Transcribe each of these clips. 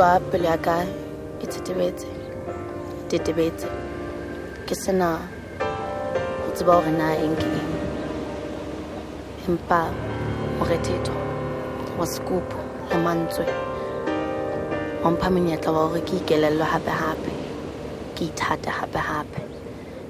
Utlwa pelo ya ka. E tsetebetse. E tetebetse ke sena go tseba gore na eng ke eng. Empa morethetho wa sekupu le mantswe wa mpha monyetla wa gore ke ikelello gape-gape ke ithate gape-gape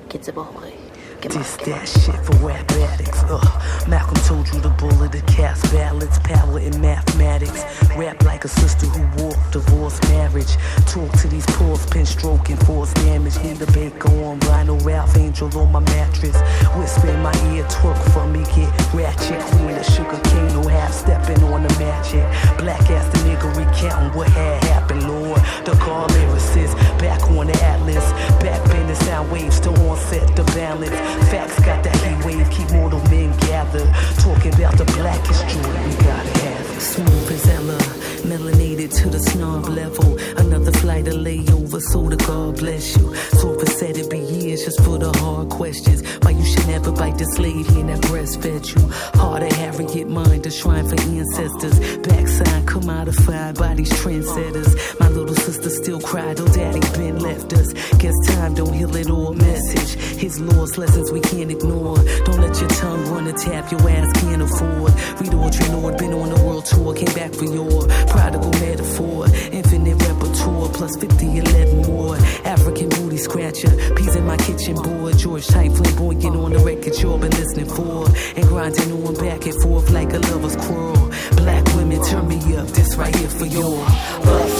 ke tsebe gore This that shit for rap addicts. Malcolm told you the bullet, the cast ballots, power in mathematics. Rap like a sister who walked divorce marriage. Talk to these pores, pin stroking, force damage. Need a baker on Rhino Ralph Angel on my mattress. Whisper in my ear, twerk for me, get ratchet. Queen of sugar cane, no half stepping on the magic. Black ass the nigga recounting what had happened, Lord. The call lyricist, back on the atlas. Back bending sound waves, still on set the balance. Facts got that heat wave, keep mortal men gathered. Talking about the blackest joy, we gotta have. Smooth as Ella, melanated to the snob level. Another flight of layover, so the God bless you. So said it be years just for the hard questions. Why you should never bite the slave hand that breastfed you. Hard to Harriet mind, a shrine for ancestors. Backside commodified by these trendsetters. My little sister still cried, oh daddy been left us. Guess time don't heal it all. Message, his laws, lessons we can't ignore. Don't let your tongue run a tap your ass can't afford. Read Audrey Lord, been on the world tour, came back for your prodigal metaphor. Infinite repertoire, plus 50, 11 more. African booty scratcher, peas in my kitchen board. George type flamboyant on the record you've been listening for. And grinding on back and forth like a lover's quarrel. Black women, turn me up, this right here for your Black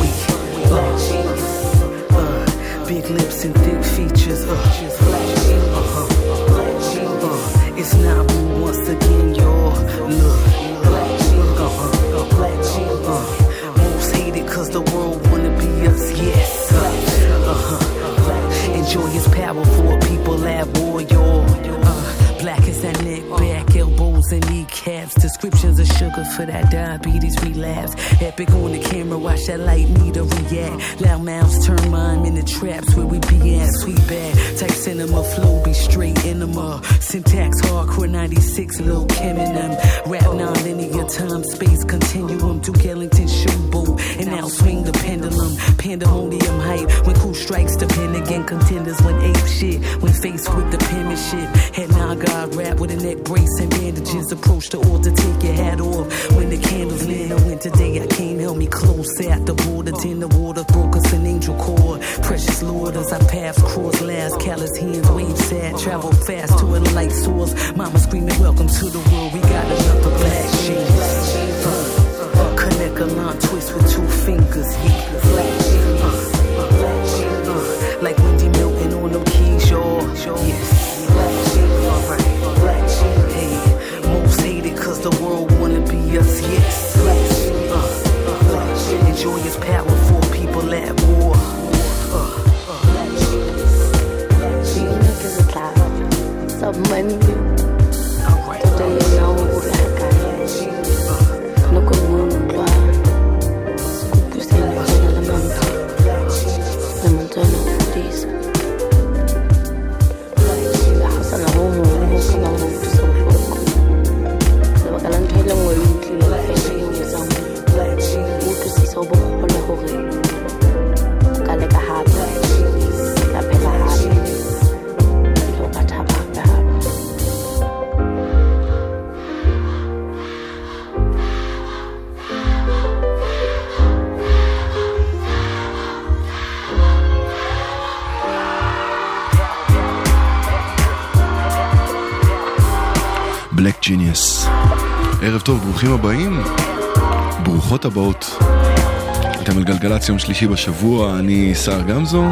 week. Uh, uh, big lips and thick features. Uh, uh-huh. Uh, it's not once again, y'all. Look. The world kneecaps. Descriptions of sugar for that diabetes relapse. Epic on the camera, watch that light meter react. Loud mouths turn mine in the traps where we be at. Sweet bad, type cinema, flow be straight enema. Syntax hardcore 96, Lil Kim in them. Rap non-linear time, space continuum. Duke Ellington showboat, and now swing the pendulum. Pandemonium hype when cool strikes the pen again. Contenders when ape shit, when faced with the penmanship. Head now God rap with a neck brace and bandages. Approach the altar, take your hat off. When the candles lit, I went today, I came, held me close at the border. Then the water broke us an angel cord. Precious Lord, as our paths cross last. Callous hands, wave sad, travel fast to a light source. Mama screaming, Welcome to the world. We got another black sheep. טוב, ברוכים הבאים, ברוכות הבאות. אתם על גלגלצ יום שלישי בשבוע, אני סער גמזו.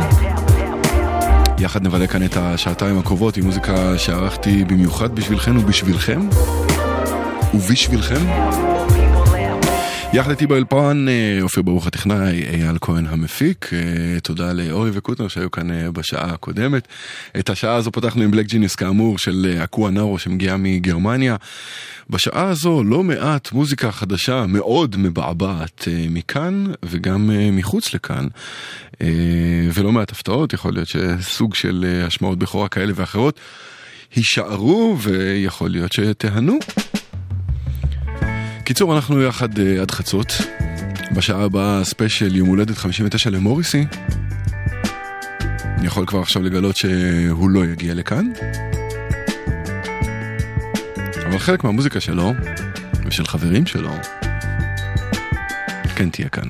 יחד נבלה כאן את השעתיים הקרובות עם מוזיקה שערכתי במיוחד בשבילכם ובשבילכם. ובשבילכם. יחד איתי באלפן, אה, אופיר ברוך הטכנאי, אייל כהן המפיק, אה, תודה לאורי וקוטנר שהיו כאן אה, בשעה הקודמת. את השעה הזו פתחנו עם בלק ג'יניוס כאמור של נארו שמגיעה מגרמניה. בשעה הזו לא מעט מוזיקה חדשה מאוד מבעבעת מכאן וגם מחוץ לכאן. ולא מעט הפתעות, יכול להיות שסוג של השמעות בכורה כאלה ואחרות יישארו ויכול להיות שתהנו. קיצור, אנחנו יחד עד חצות. בשעה הבאה ספיישל יום הולדת 59 למוריסי. אני יכול כבר עכשיו לגלות שהוא לא יגיע לכאן. אבל חלק מהמוזיקה שלו, ושל חברים שלו, כן תהיה כאן.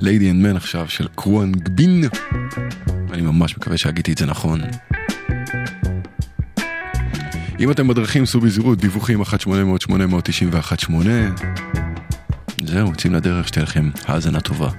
Lady and Man עכשיו של Khruangbin. אני ממש מקווה שהגיתי את זה נכון. אם אתם בדרכים, סעו בזהירות, דיווחים 1-800-891-8. זהו, יוצאים לדרך, שתהיה לכם האזנה טובה.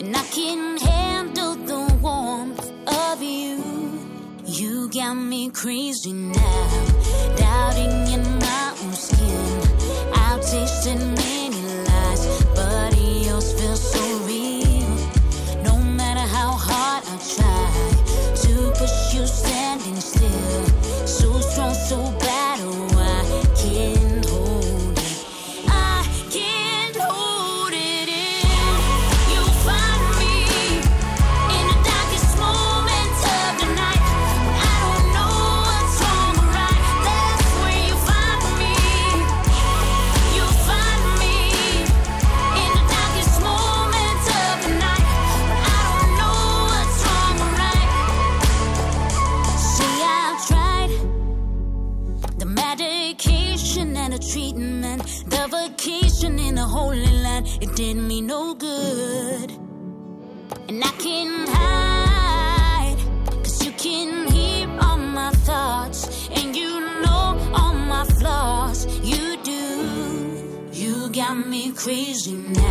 and I can handle the warmth of you. You got me crazy now, doubting in my own skin. I'm tasting. it. crazy now.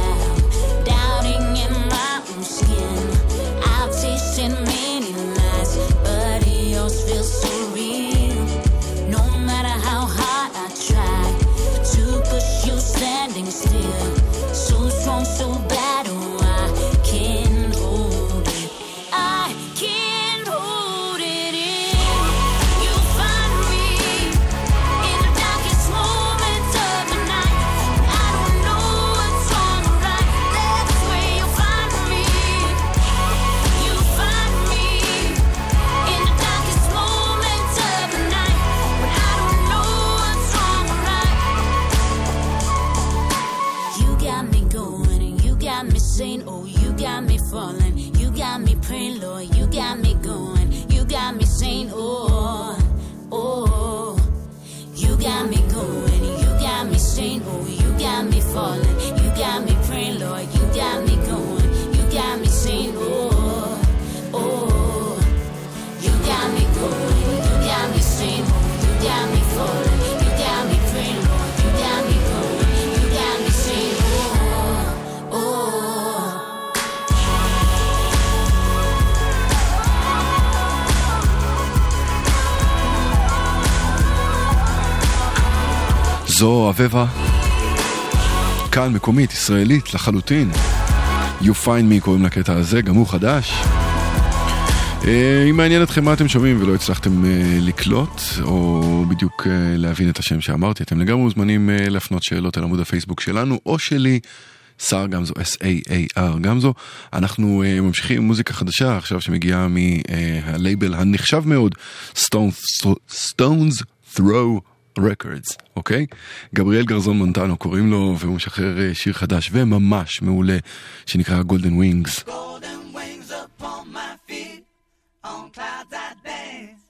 זו אביבה. כאן מקומית, ישראלית לחלוטין. You find me קוראים לקטע הזה, גם הוא חדש. אה, אם מעניין אתכם מה אתם שומעים ולא הצלחתם אה, לקלוט, או בדיוק אה, להבין את השם שאמרתי, אתם לגמרי מוזמנים להפנות שאלות על עמוד הפייסבוק שלנו, או שלי, שר גמזו, S-A-A-R גמזו. אנחנו ממשיכים עם מוזיקה חדשה עכשיו שמגיעה מהלייבל הנחשב מאוד, Stones, Stones Throw Records, אוקיי? גבריאל גרזון מונטנו קוראים לו, והוא משחרר שיר חדש וממש מעולה, שנקרא Golden Wings. Golden wings upon my feet, on clouds I dance.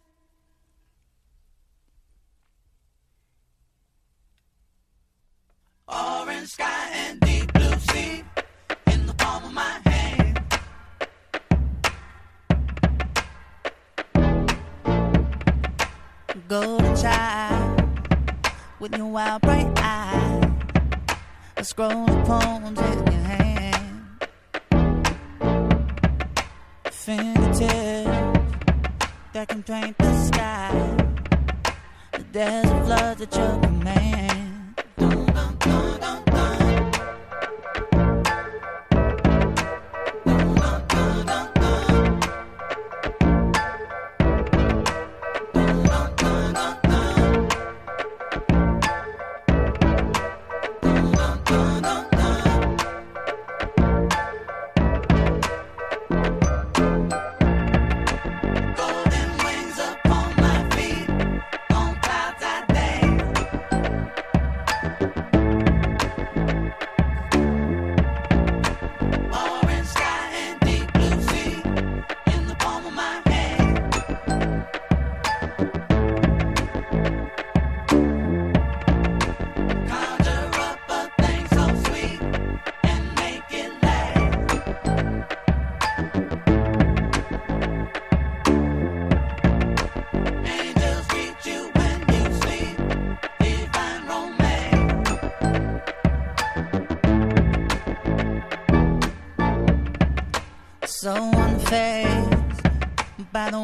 Orange sky and deep blue sea, in the palm of my hand. Golden child. with your wild bright eyes, a scroll of poems in your hand, fingertips that can paint the sky, the desert floods at your command.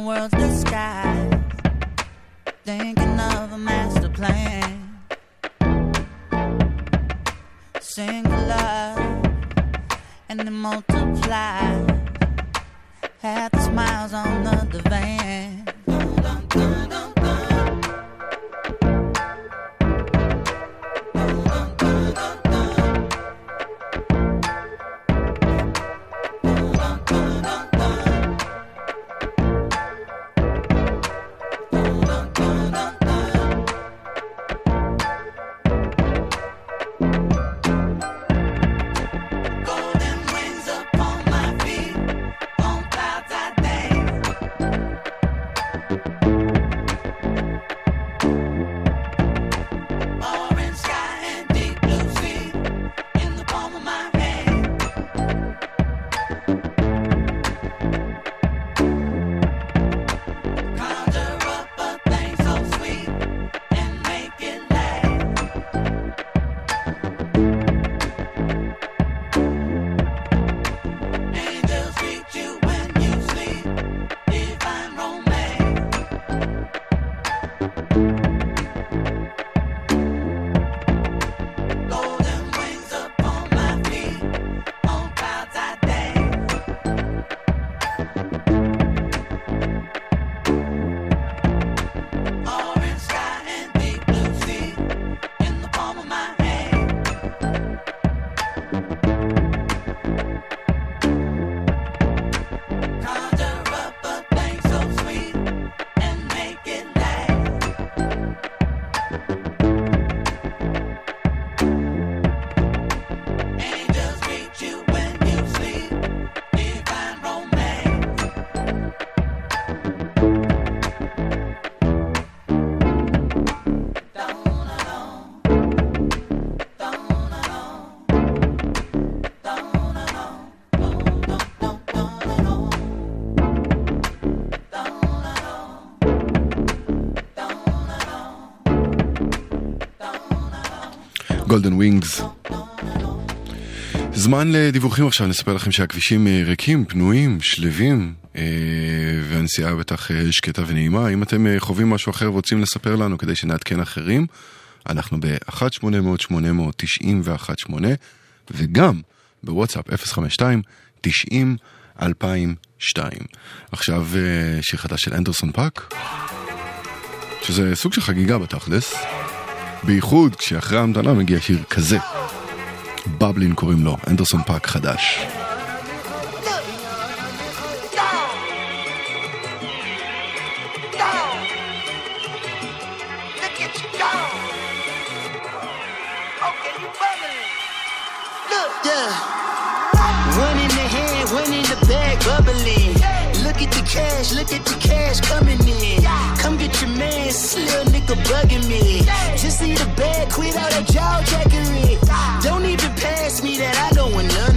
world. Golden Wings. זמן לדיווחים עכשיו, נספר לכם שהכבישים אה, ריקים, פנויים, שלווים, אה, והנסיעה בטח אה, שקטה ונעימה. אם אתם חווים משהו אחר ורוצים לספר לנו כדי שנעדכן אחרים, אנחנו ב-1-800-891-8, וגם בוואטסאפ 052-90-2002. עכשיו שיר חדש של Anderson Paak, שזה סוג של חגיגה בתכלס. בייחוד כשאחרי ההמתנה מגיע שיר כזה. Bubblin קוראים לו, Anderson Paak חדש. Look at the cash coming in. Come get your man, this little nigga bugging me.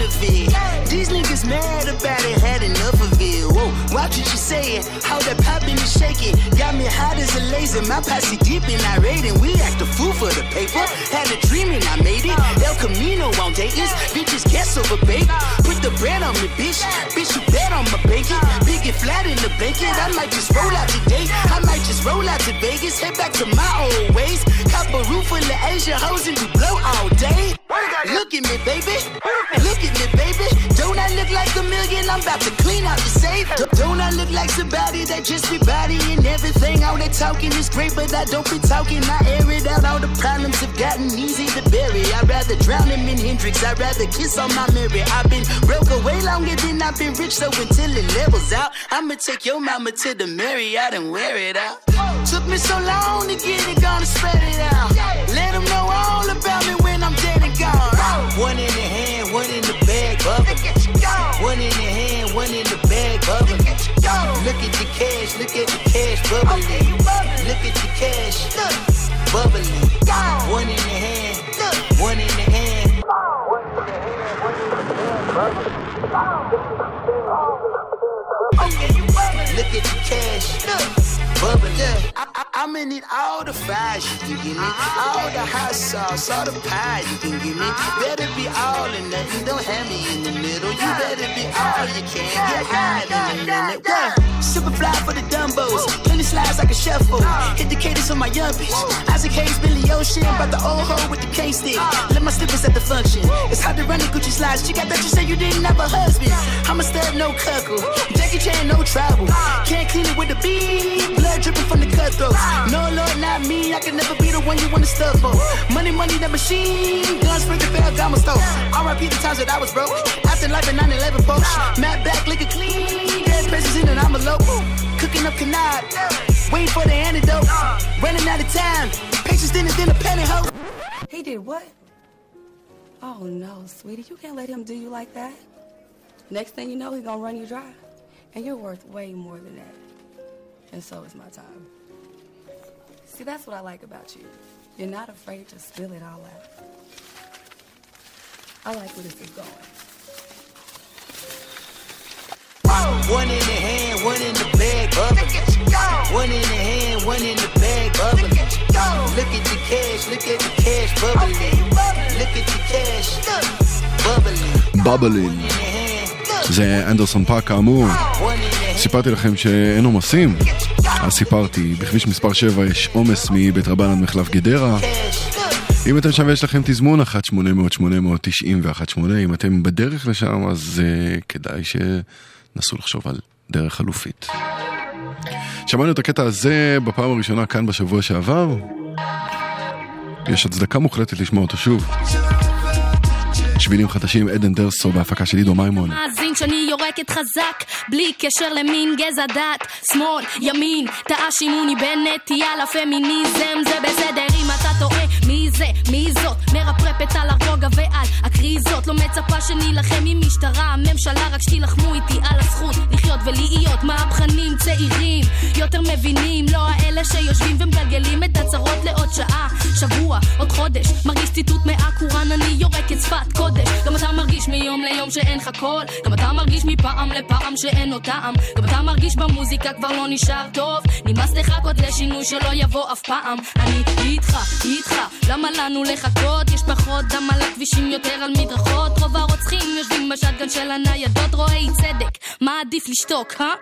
Of it. These niggas mad about it, had enough of it. Whoa, watch what you saying, how that popping is shaking. Got me hot as a laser, my posse deep and irate, and we act a fool for the paper. Had a dream and I made it. El Camino on Dayton's, bitches guess over bake. Put the bread on me, bitch. Bitch, you bet on my bacon. Big and flat in the bacon. I might just roll out today. I might just roll out to Vegas, head back to my old ways. Cop a roof full of Asia hoes and we blow all day. Look at me, baby. Look at me, baby. Don't I look like a million? I'm about to clean out the safe. Don't I look like somebody that just be bodying everything? All that talking is great, but I don't be talking. I air it out. All the problems have gotten easy to bury. I'd rather drown him in Hendrix. I'd rather kiss on my Mary. I've been broke away longer than I've been rich, so until it levels out, I'ma take your mama to the Marriott and wear it out. Took me so long to get it, gonna spread it out. Let them know all about me I'm dead and gone. One in the hand, one in the bag, bubble. One in the hand, one in the bag, bubble. Look at the cash, look at the cash bubbling. Look at the cash, bubbling. One in the hand, one in the hand. Look at the cash, bubbling. I, I, I'ma need all the fries you can give me, all the hot sauce, all the pie you can give me. Better be all or nothing, don't have me in the middle. You better be all you can, get high in a minute. Yeah. Super fly for the dumbos, plenty slides like a shuffle. Hit the cadence on my young bitch. Isaac Hayes, Billy Ocean, about the old hoe with the K stick. Uh. Let my slippers at the function. It's hard to run the Gucci slides. She got that you say you didn't have a husband. I'm a stud, no cuckle. Jackie Chan, no travel. Uh. Can't clean it with the beat. Blood dripping from the cutthroats. No, Lord, not me. I can never be the one you want to stuff for. Money, money, the machine. Guns, spring, the Ferragamo stove. RIP the times that I was broke. After life in 9 11 folks. Matt back, liquor clean. Dead presents in and I'm a envelope. Cooking up canard. Waiting for the antidote. Running out of time. Patience dinner, then a pantyhose. He did what? Oh no, sweetie, you can't let him do you like that. Next thing you know, he's gonna run you dry. And you're worth way more than that And so is my time. See, that's what I like about you. You're not afraid to spill it all out. I like where this is going. One in the hand, one in the bag, bubbling. One in the hand, one in the bag, bubbling. Look at the cash, look at the cash bubbling. Look at the cash bubbling. בבלין. זה אנדרסון פאק כאמור. סיפרתי לכם שאין עומסים, אז סיפרתי, בכביש מספר 7 יש עומס מבית רבנן מחלף גדרה. אם אתם שם ויש לכם תזמון 1-800-890 ו-18, אם אתם בדרך לשם אז uh, כדאי שנסו לחשוב על דרך חלופית. שמענו את הקטע הזה בפעם הראשונה כאן בשבוע שעבר. יש הצדקה מוחלטת לשמוע אותו שוב. שבילים חדשים, עדן דרסו בהפקה של עידו מימון. מאזין שאני יורקת חזק, בלי קשר למין, גזע, דת, שמאל, ימין, תאשימוני בנטייה לפמיניזם, זה בסדר אם אתה טועה, מי זה, מי זאת, מרפרפת על הרוגע ועל הקריזות, לא מצפה שנילחם עם משטרה, הממשלה, רק שתילחמו איתי על הזכות לחיות ולהיות מהפכנים צעירים, יותר מבינים, לא האלה שיושבים ומגלגלים את הצרות לעוד שעה, שבוע, עוד חודש, מרגיש ציטוט מהקוראן, אני יורקת שפת קודש, גם אתה מרגיש מיום ליום שאין לך קול, גם אתה מרגיש מפעם לפעם שאין לו טעם, גם אתה מרגיש במוזיקה כבר לא נשאר טוב, נמאס לחכות לשינוי שלא יבוא אף פעם, אני איתך, איתך, למה לנו לחכות? יש פחות דם על הכבישים יותר על מדרכות, רוב הרוצחים יושבים בשטגן של הניידות, רואי צדק, מה עדיף לשתוק, אה?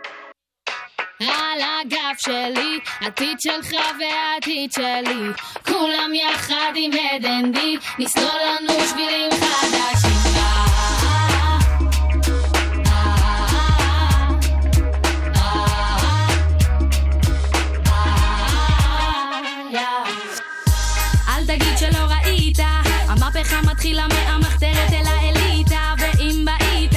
על הגב שלי, עתיד שלך והעתיד שלי, כולם יחד עם הדנדי, נסלול לנו שבילים חדשים. מתחילה מהמחתרת אל האליטה, ואם בהית,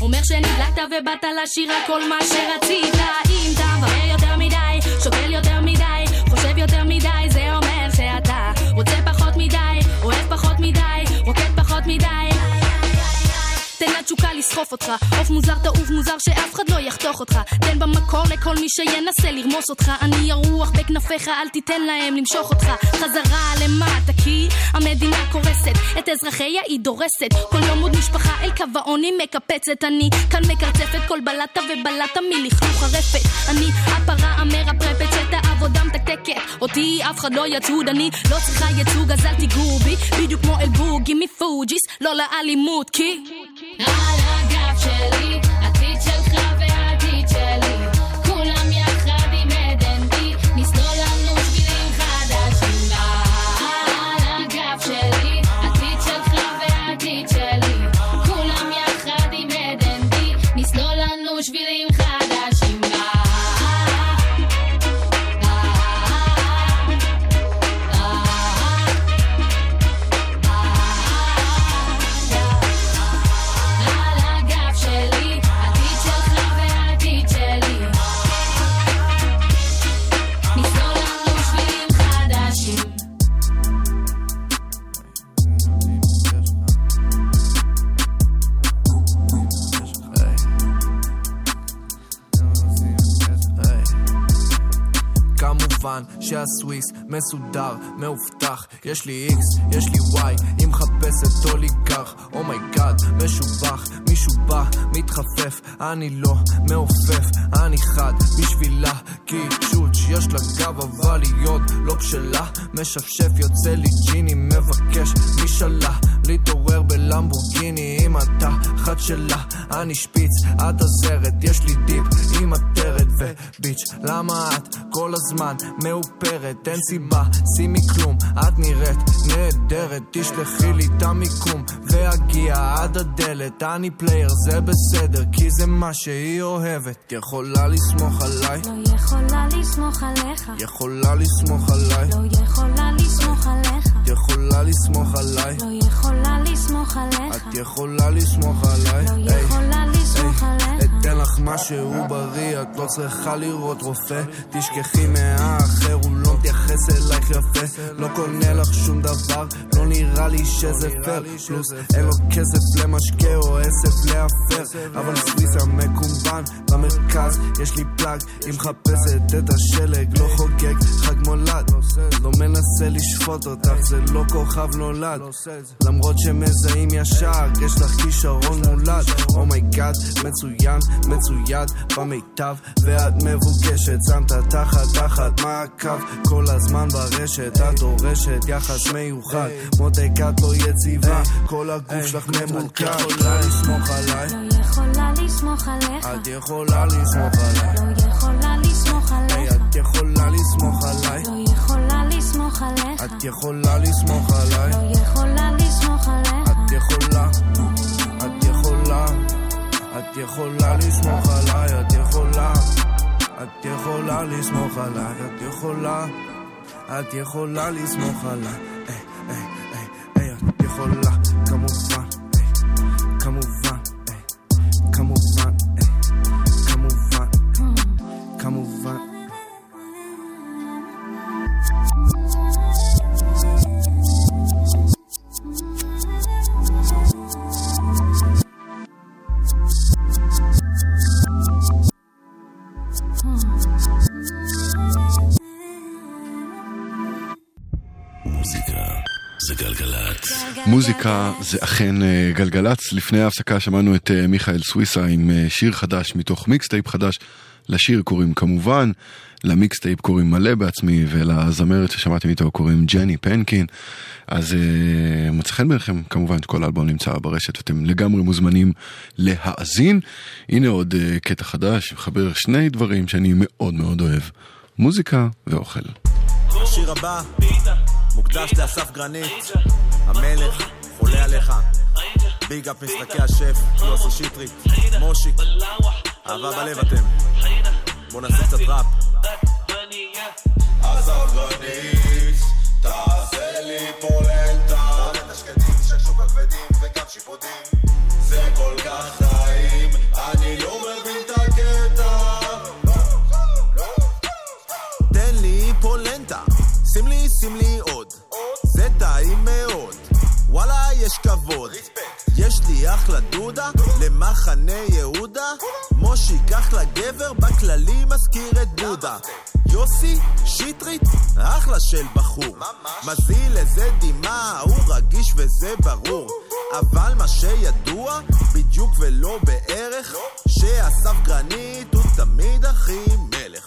אומר שנדלקת ובאת לשיר הכל מה שרצית, אם אתה מבאר יותר מדי, שוקל יותר מדי, תן לתשוקה לסחוף אותך, עוף מוזר תעוף מוזר שאף אחד לא יחתוך אותך. תן במקור לכל מי שינסה לרמוס אותך. אני הרוח בכנפיך אל תיתן להם למשוך אותך. חזרה למטה כי המדינה קורסת. את אזרחיה היא דורסת. כל יום עוד משפחה אל קו העוני מקפצת. אני כאן מקרצפת כל בלטה ובלטה מלכלוך הרפת. אני הפרה המרפרפת שאת העבודה מתקתקת. אותי אף אחד לא יצוד אני לא צריכה ייצוג אז אל תיגעו בי. בדיוק כמו אל בוגי מפוג'יס לא לאלימות כי על הגב מסודר, מאובטח. יש לי איקס, יש לי וואי, היא מחפשת אוליגרך. אומייגאד, משובח, מישהו בא, מתחפף. אני לא מעופף, אני חד בשבילה. קיצ'וץ' יש לה גב אבל היא עוד לא בשלה. משפשף יוצא לי ג'יני מבקש משאלה להתעורר בלמבורגיני התחת שלה. אני שפיץ, את עזרת, יש לי דיפ עם עטרת ו bitch למה את כל הזמן מאופרת? אין סיבה, שימי כלום את נראית נהדרת. תשלחי לי את המיקום ואגיע עד הדלת. אני player זה בסדר כי זה מה שהיא אוהבת. יכולה לסמוך עליי? לא יכולה לסמוך עליך. יכולה לסמוך עליי? לא יכולה לסמוך עליך. יכולה לסמוך עליי לא יכולה לסמוך עליך. את יכולה לסמוך עליי לא יכולה לסמוך עליך. אתן לך משהו בריא, את לא צריכה לראות רופא תשכחי מהאחר, הוא לא מתייחס אלייך יפה. לא קונה לך שום דבר, לא נראה לי שזה פייר פלוס אין לו כסף למשקה או עשב להפר. אבל סוויסה מקומבן במרכז יש לי פלאג. היא מחפשת את השלג לא חוגג חג מולד. לא מנסה לשפוט אותך זה לא כוכב נולד. למרות שמזהים ישר יש לך כישרון מולד. Oh my God מצוין מצויד במיטב. ואת מבוקשת שמת תחת תחת מעקב. כל הזמן ברשת את דורשת יחס מיוחד מותק את לא יציבה כל הגוף שלך ממולכד יכולה לסמוך עליי לא יכולה לסמוך עליך. את יכולה לסמוך עליי לא יכולה לסמוך עליך. את יכולה לסמוך עליי לא יכולה לסמוך עליך. את יכולה לסמוך עליי לא יכולה לסמוך עליך. את יכולה את יכולה את יכולה לסמוך עליי את יכולה את יכולה לסמוך עליי את יכולה את יכולה לסמוך עליי. היי, היי, היי, את יכולה מוזיקה זה אכן אה, גלגלצ. לפני ההפסקה שמענו את אה, מיכאל סוויסה עם אה, שיר חדש מתוך mixtape חדש. לשיר קוראים כמובן, ל mixtape קוראים מלא בעצמי, ולזמרת ששמעתם איתו קוראים ג'ני פנקין. אז אה, מצא חן בעיניכם, כמובן כל האלבום נמצא ברשת, אתם לגמרי מוזמנים להאזין. הנה עוד אה, קטע חדש, מחבר שני דברים שאני מאוד מאוד אוהב, מוזיקה ואוכל. השיר הבא מוקדש לאסף גרנית, המלך, חולה עליך. ביג אפ משחקי השף, יוסי שטרית, מושיק, אהבה בלב אתם. בואו נעשה קצת ראפ. אסף גרנית, תעשה לי פולנטה. זה כל כך טעים, אני לא מבין את הקטע. תן לי פולנטה, שים לי, שים לי וואלה יש כבוד. יש לי אחלה דודה, למחנה יהודה. מושיק אחלה גבר, בכללי מזכיר את בודה. יוסי שטרית, אחלה של בחור. מזיל איזה דמעה, הוא רגיש וזה ברור. אבל מה שידוע, בדיוק ולא בערך, שאסף גרנית הוא תמיד הכי מלך.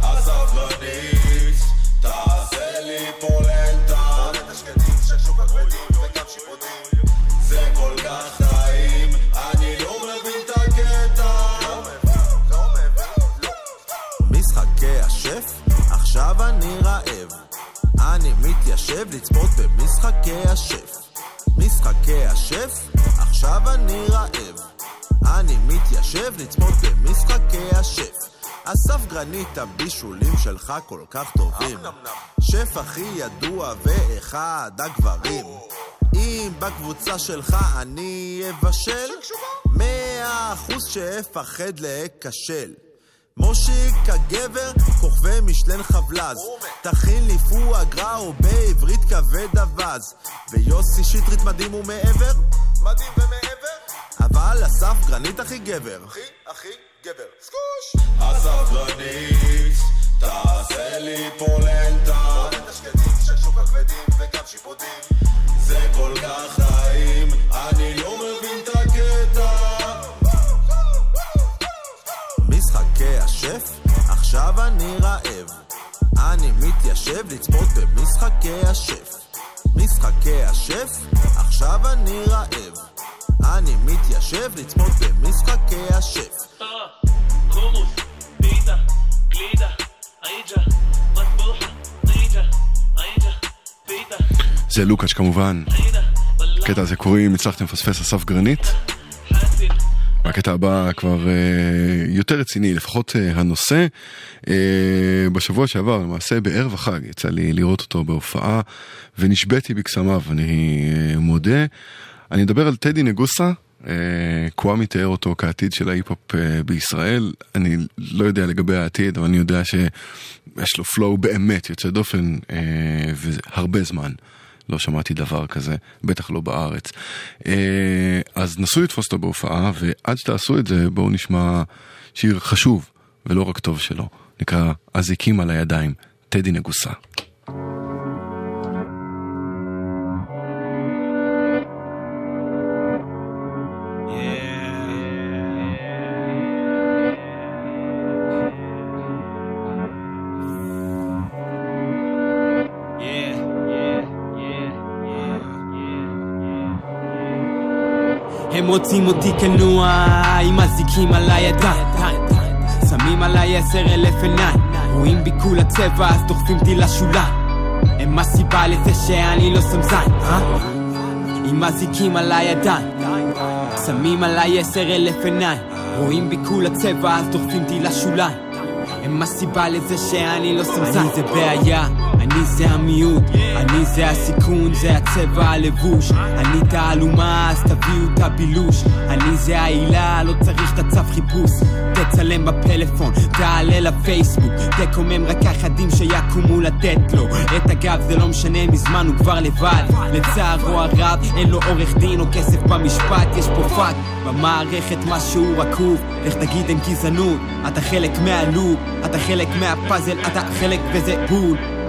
אסף גרנית, תעשה לי פולנטה. פולנטה שקטים של שוק הכבדים וגם שיפודים. זה כל כך טעים, אני לא מבין את הקטע. משחקי השף, עכשיו אני רעב. אני מתיישב לצפות במשחקי השף. משחקי השף, עכשיו אני רעב. אני מתיישב לצפות במשחקי השף. אסף גרנית, הבישולים שלך כל כך טובים. שף הכי ידוע ואחד הגברים. אם בקבוצה שלך אני אבשל, מאה אחוז שאפחד להיכשל. מושיק הגבר, כוכבי משלן חבלז. תכין לי פואגרה או בעברית כבד אווז. ויוסי שטרית מדהים ומעבר? מדהים ומעבר? אבל אסף גרנית הכי גבר. הכי, הכי גבר. סקוש! אסף גרנית, תעשה לי פולנטה. פולנטה שקטים של שוק הכבדים וגם שיפודים. זה כל כך טעים, אני לא מבין את הקטע. משחקי השף, עכשיו אני רעב. מתיישב לצפות במשחקי השף. משחקי השף, עכשיו אני רעב. אני מתיישב לצפות במשחקי השף. חומוס, פיתה, גלידה, פיתה. זה לוקאץ' כמובן. הקטע הזה קוראים הצלחתם לפספס אסף גרנית. והקטע הבא כבר אה, יותר רציני, לפחות אה, הנושא. אה, בשבוע שעבר, למעשה בערב החג, יצא לי לראות אותו בהופעה, ונשבתי בקסמיו, אני אה, מודה. אני מדבר על טדי נגוסה, אה, קוואמי תיאר אותו כעתיד של ההיפ-הופ אה, בישראל. אני לא יודע לגבי העתיד, אבל אני יודע שיש לו פלואו באמת יוצא דופן, אה, והרבה זמן. לא שמעתי דבר כזה, בטח לא בארץ. אז נסו לתפוס אותו בהופעה, ועד שתעשו את זה, בואו נשמע שיר חשוב, ולא רק טוב שלו. נקרא אזיקים על הידיים, טדי נגוסה. רוצים אותי כנוע עם אזיקים על הידיים. שמים עליי עשר אלף עיניים רואים בי כולה צבע אז דוחפים אותי לשוליים. הם הסיבה לזה שאני לא שם זין אה? עם אזיקים על הידיים. שמים עליי עשר אלף עיניים רואים בי כולה צבע אז דוחפים אותי לשוליים. הם הסיבה לזה שאני לא שם זין אני זה בעיה אני זה המיעוט, אני זה הסיכון, זה הצבע הלבוש. אני תעלומה, אז תביאו את הבילוש. אני זה העילה, לא צריך את הצו חיפוש. תצלם בפלאפון, תעלה לפייסבוק. תקומם רק אחדים שיקומו לתת לו. את הגב זה לא משנה, מזמן הוא כבר לבד. לצערו הרב, אין לו עורך דין או כסף במשפט. יש פה פאק במערכת משהו רקוב. לך תגיד אין גזענות? אתה חלק מה loop, אתה חלק מהפאזל, אתה חלק וזה בול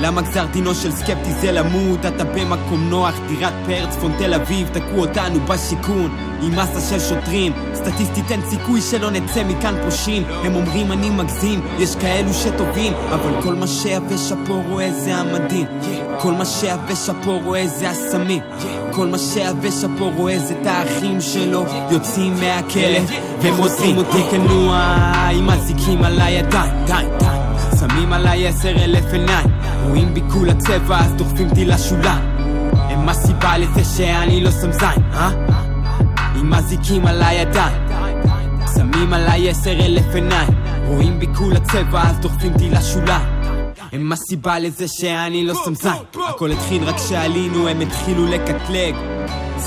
למה גזר דינו של סקפטי זה למות? אתה במקום נוח, דירת פאר, צפון תל אביב, תקעו אותנו בשיכון עם מסה של שוטרים סטטיסטית אין סיכוי שלא נצא מכאן פושעים. הם אומרים אני מגזים, יש כאלו שטובים אבל כל מה שיבש פה רואה זה המדהים. כל מה שיבש פה רואה זה הסמים. כל מה שיבש פה רואה זה את האחים שלו. יוצאים מהכלא והם רוצים אותי כנוע עם אזיקים על הידיים. שמים עליי עשר אלף עיניים רואים בי כולה צבע אז דוחפים אותי לשוליים. הם הסיבה לזה שאני לא שם זין, אה? עם אזיקים על הידיים. שמים עליי עשר אלף עיניים. רואים בי כולה צבע אז דוחפים אותי לשוליים. הם הסיבה לזה שאני לא שם זין. הכל התחיל רק כשעלינו הם התחילו לקטלג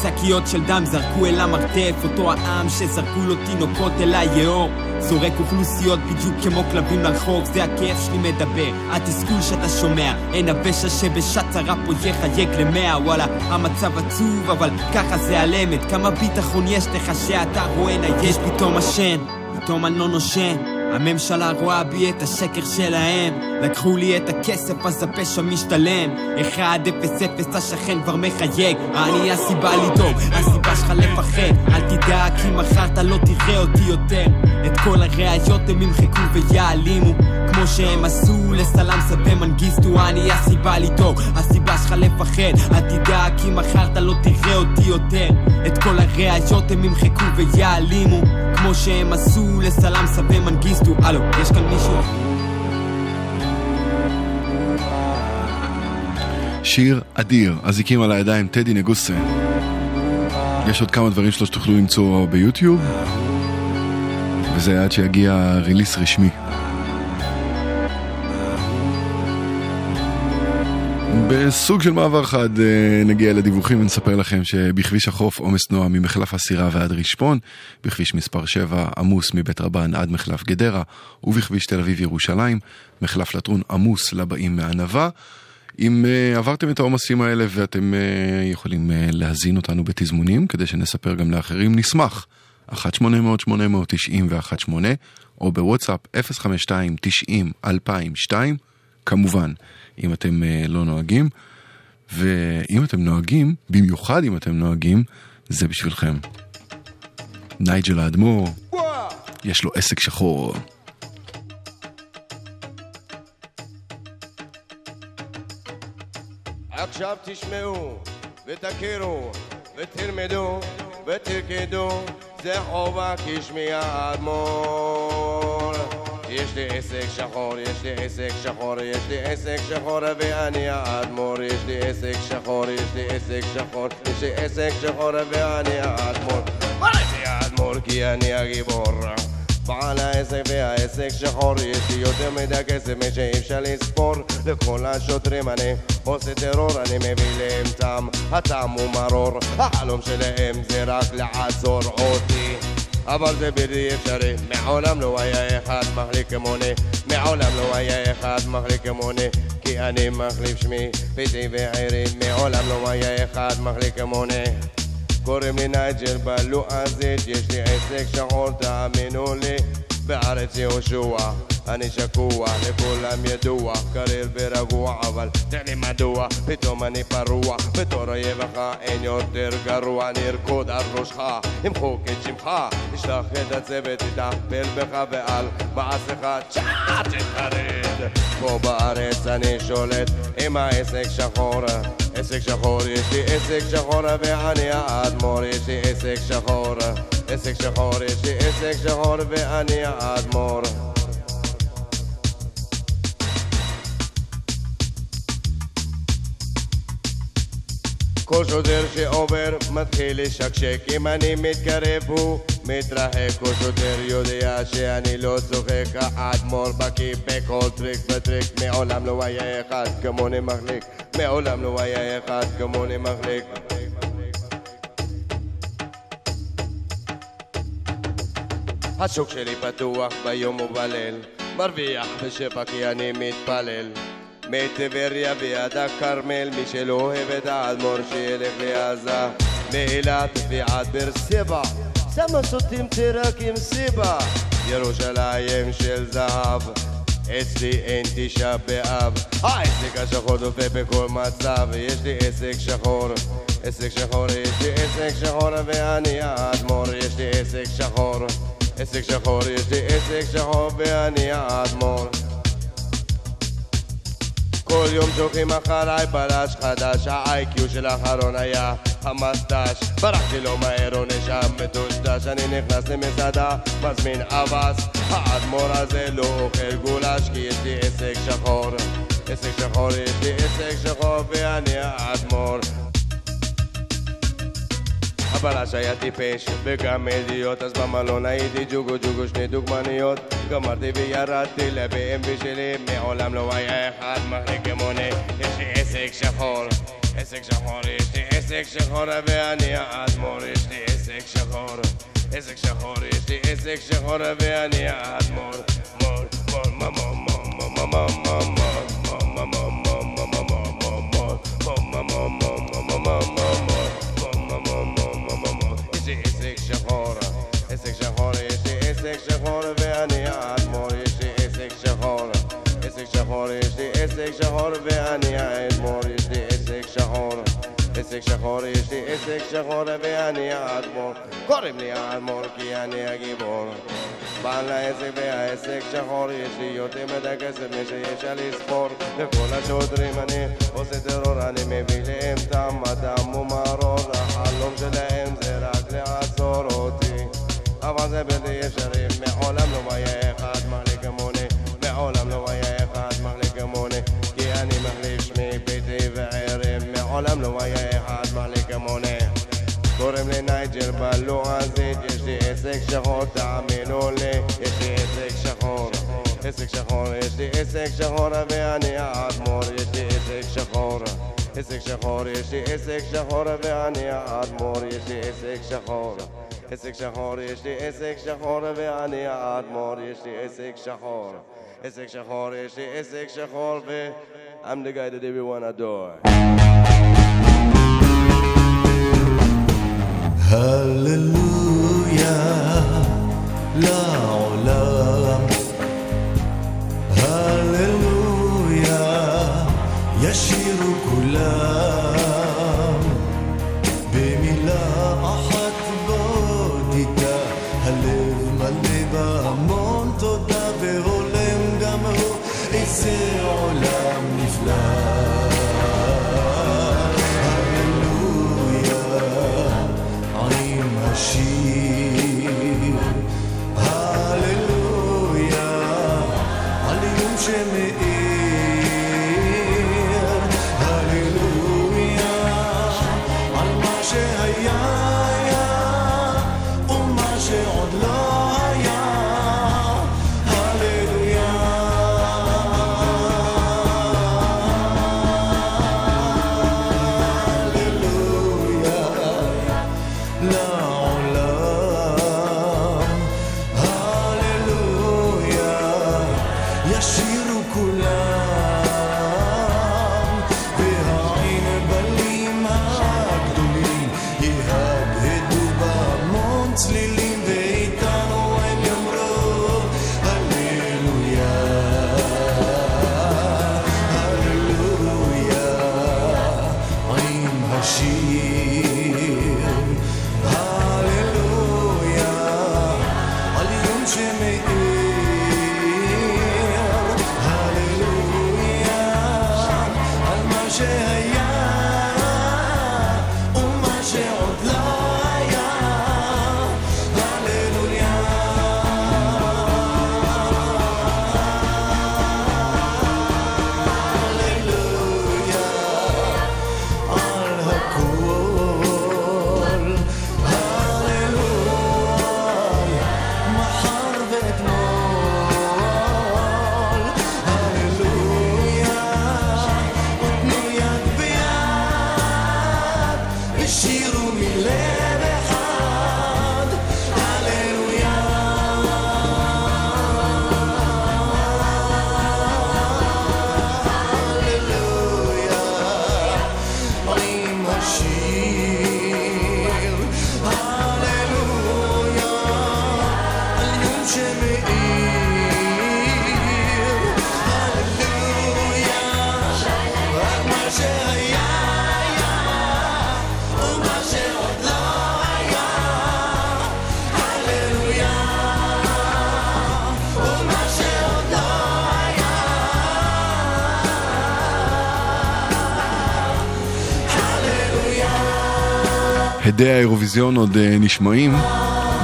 שקיות של דם זרקו אל המרתף אותו העם שזרקו לו תינוקות אל היאור. זורק אוכלוסיות בדיוק כמו כלבים לרחוב זה הכאב שלי מדבר. התסכול שאתה שומע אין הפשע שבשעת צרה פה יחייג למאה. וואלה המצב עצוב אבל ככה זה על אמת כמה ביטחון יש לך שאתה רואה נייש פתאום השן פתאום אני לא נושן הממשלה רואה בי את השקר שלהם. לקחו לי את הכסף אז הפשע משתלם. 1-0-0 השכן כבר מחייג. אני הסיבה לדאוג, הסיבה שלך לפחד. אל תדאג כי מחר אתה לא תראה אותי יותר. את כל הראיות הם ימחקו ויעלימו. כמו שהם עשו לסלאם סדה מנגיסטו אני הסיבה לדאוג, הסיבה שלך לפחד. אל תדאג כי מחר אתה לא תראה אותי יותר. את כל הראיות הם ימחקו ויעלימו. כמו שהם עשו לסלאם סדה מנגיסטו. הלו, יש כאן מישהו? שיר אדיר, אזיקים על הידיים, טדי נגוסה. יש עוד כמה דברים שלו שתוכלו למצוא ביוטיוב, וזה עד שיגיע ריליס רשמי. בסוג של מעבר חד אה, נגיע לדיווחים ונספר לכם שבכביש החוף עומס תנועה ממחלף הסירה ועד רשפון, בכביש מספר 7 עמוס מבית רבן עד מחלף גדרה, ובכביש תל אביב ירושלים, מחלף לטרון עמוס לבאים מענבה. אם uh, עברתם את העומסים האלה ואתם uh, יכולים uh, להזין אותנו בתזמונים כדי שנספר גם לאחרים, נשמח. 1-800-890-118 או בוואטסאפ 052-90-2002 כמובן, אם אתם uh, לא נוהגים. ואם אתם נוהגים, במיוחד אם אתם נוהגים, זה בשבילכם. נייג'ל האדמו"ר, יש לו עסק שחור. עכשיו תשמעו ותכירו ותלמדו ותרקדו זה חובה כשמי האדמו"ר. יש לי עסק שחור, יש לי עסק שחור, יש לי עסק שחור ואני האדמו"ר. יש לי עסק שחור, יש לי עסק שחור, יש לי עסק שחור ואני האדמו"ר. מה לי האדמו"ר כי אני הגיבור בעל העסק והעסק שחור יש לי יותר מדי כסף משאי אפשר לספור. לכל השוטרים אני עושה טרור אני מביא להם טעם הטעם הוא מרור. החלום שלהם זה רק לעצור אותי. אבל זה בלתי אפשרי מעולם לא היה אחד מחליק כמוני. מעולם לא היה אחד מחליק כמוני כי אני מחליף שמי ביתי ועירי מעולם לא היה אחד מחליק כמוני קוראים לי נייג'ל בלועזית יש לי עסק שחור תאמינו לי בארץ יהושע אני שקוע, לכולם ידוע, קריר ורגוע, אבל תן לי מדוע, פתאום אני פרוע, בתור אויבך אין יותר גרוע, אני ארקוד על ראשך, אמחוק את שמך, אשלח את הצוות, יטפל בך ועל מעשיך, צ'אט תתחרד. פה בארץ אני שולט עם העסק שחור, עסק שחור, יש לי עסק שחור ואני האדמו"ר, יש לי עסק שחור, עסק שחור, יש לי עסק שחור ואני האדמו"ר. כל שוטר שעובר מתחיל לשקשק. אם אני מתקרב הוא מתרחק. כל שוטר יודע שאני לא צוחק. האדמו"ר בקיא בכל טריק וטריק. מעולם לא היה אחד כמוני מחליק. מעולם לא היה אחד כמוני מחליק השוק שלי פתוח ביום ובליל מרוויח בשפע כי אני מתפלל. מטבריה ועד הכרמל מי שלא אוהב את האדמו"ר שילך לעזה. מאילת ועד באר שבע שמה שותים רק עם סיבה. ירושלים של זהב אצלי אין תשעה באב. העסק השחור דופה בכל מצב יש לי עסק שחור. עסק שחור יש לי עסק שחור ואני האדמו"ר. יש לי עסק שחור. עסק שחור יש לי עסק שחור ואני האדמו"ר. כל יום שולחים אחריי בלש חדש. ה-IQ של האחרון היה המסטש ברחתי לו מהר עונש המטושטש אני נכנס למסעדה מזמין אבס האדמו"ר הזה לא אוכל גולש כי יש לי עסק שחור. עסק שחור יש לי עסק שחור ואני האדמו"ר. הבלש היה טיפש וגם אידיוט אז במלון הייתי ג'וגו ג'וגו שני דוגמניות. גמרתי וירדתי ל-BMW שלי מעולם לא היה אחד מחליק כמוני. יש לי עסק שחור עסק שחור יש לי עסק שחור ואני האדמו"ר יש לי עסק שחור עסק שחור יש לי עסק שחור ואני האדמו"ר מור מור מור מור מור מור מור מור מור יש לי עסק שחור, עסק שחור, יש לי עסק שחור ואני האדמו"ר, יש לי עסק שחור, עסק שחור, יש לי עסק שחור ואני האדמו"ר, יש לי עסק שחור, עסק שחור, יש לי עסק שחור ואני האדמו"ר, קוראים לי האדמו"ר כי אני הגיבור. בעל העסק והעסק שחור, יש לי יותר מדי כסף על לספור. לכל השוטרים אני עושה טרור, אני מביא להם טעם, הדם ומרור, החלום שלהם זה רק לעצור אותי. אבל זה בלתי אפשרי, מעולם לא היה אחד תאמינו לי, יש לי עסק שחור. עסק שחור, יש לי עסק שחור ואני האדמו"ר, יש לי עסק שחור. עסק שחור, יש לי עסק שחור ואני האדמו"ר, יש לי עסק שחור. עסק שחור, יש לי עסק שחור ואני האדמו"ר, יש לי עסק שחור. עסק שחור, יש לי עסק שחור ו... I'm the guy that everyone adore. הללויה לעולם, הללויה ישירו כולם יום שמאיר, הדי האירוויזיון עוד אה, נשמעים,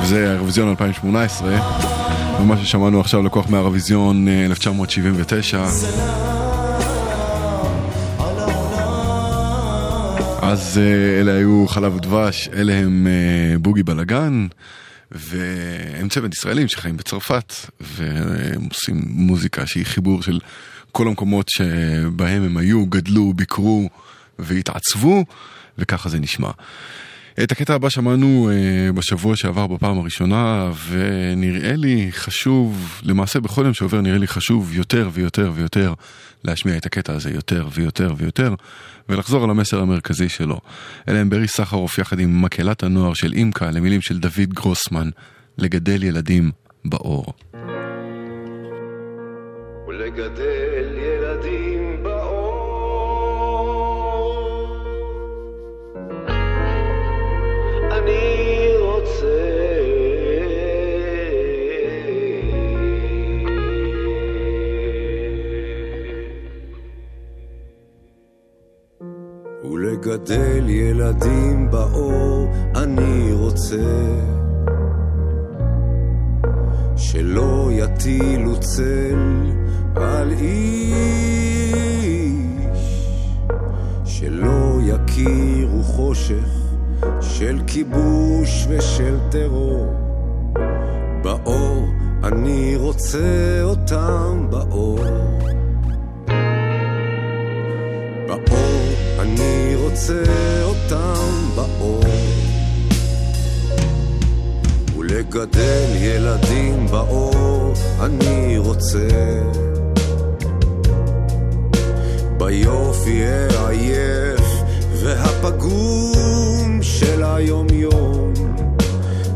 וזה האירוויזיון 2018, ומה ששמענו עכשיו לקוח מהאירוויזיון אה, 1979. אז אה, אלה היו חלב ודבש, אלה הם אה, בוגי בלאגן, והם צוות ישראלים שחיים בצרפת, והם עושים מוזיקה שהיא חיבור של כל המקומות שבהם הם היו, גדלו, ביקרו והתעצבו, וככה זה נשמע. את הקטע הבא שמענו אה, בשבוע שעבר בפעם הראשונה, ונראה לי חשוב, למעשה בכל יום שעובר נראה לי חשוב יותר ויותר ויותר להשמיע את הקטע הזה יותר ויותר ויותר, ולחזור על המסר המרכזי שלו. אלה הם ברי סחרוף יחד עם מקהלת הנוער של אימקה למילים של דוד גרוסמן, לגדל ילדים באור. ולגדל ולגדל ילדים באור אני רוצה שלא יטילו צל על איש שלא יכירו חושך של כיבוש ושל טרור. באור אני רוצה אותם באור. באור רוצה אותם באור. ולגדל ילדים באור אני רוצה. ביופי העייף והפגום של היום-יום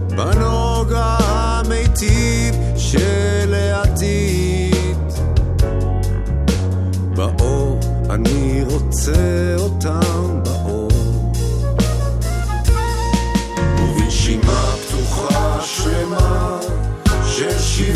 בנוגע המיטיב של העתיד. באור אני רוצה אותם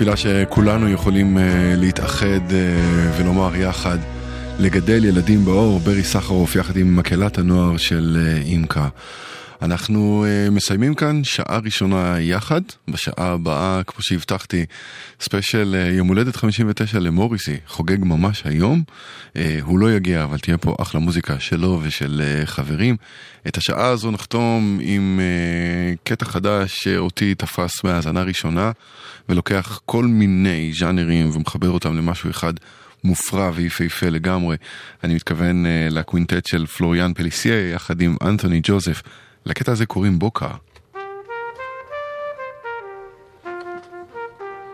תפילה שכולנו יכולים uh, להתאחד uh, ולומר יחד, לגדל ילדים באור, ברי סחרוף יחד עם מקהלת הנוער של uh, אימקה. אנחנו uh, מסיימים כאן שעה ראשונה יחד, בשעה הבאה, כמו שהבטחתי, ספיישל uh, יום הולדת 59 למוריסי, חוגג ממש היום. Uh, הוא לא יגיע, אבל תהיה פה אחלה מוזיקה שלו ושל חברים. את השעה הזו נחתום עם קטע חדש שאותי תפס מהאזנה ראשונה, ולוקח כל מיני ז'אנרים ומחבר אותם למשהו אחד. מופרע ויפהפה לגמרי. אני מתכוון uh, לקווינטט של פלוריאן פליסייה יחד עם אנתוני ג'וזף. לקטע הזה קוראים בוקה.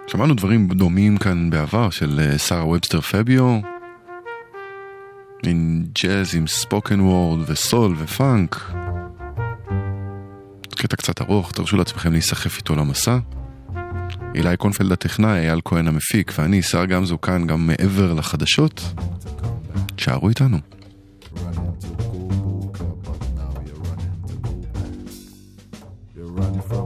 שמענו דברים דומים כאן בעבר של אה, שרה ובסטר פביו, עם ג'אז עם ספוקן וורד וסול ופאנק. קטע קצת ארוך, תרשו לעצמכם להיסחף איתו למסע. אילי קונפלד הטכנאי, אייל כהן המפיק, ואני, שר גמזו כאן גם מעבר לחדשות. תשארו איתנו. running running from.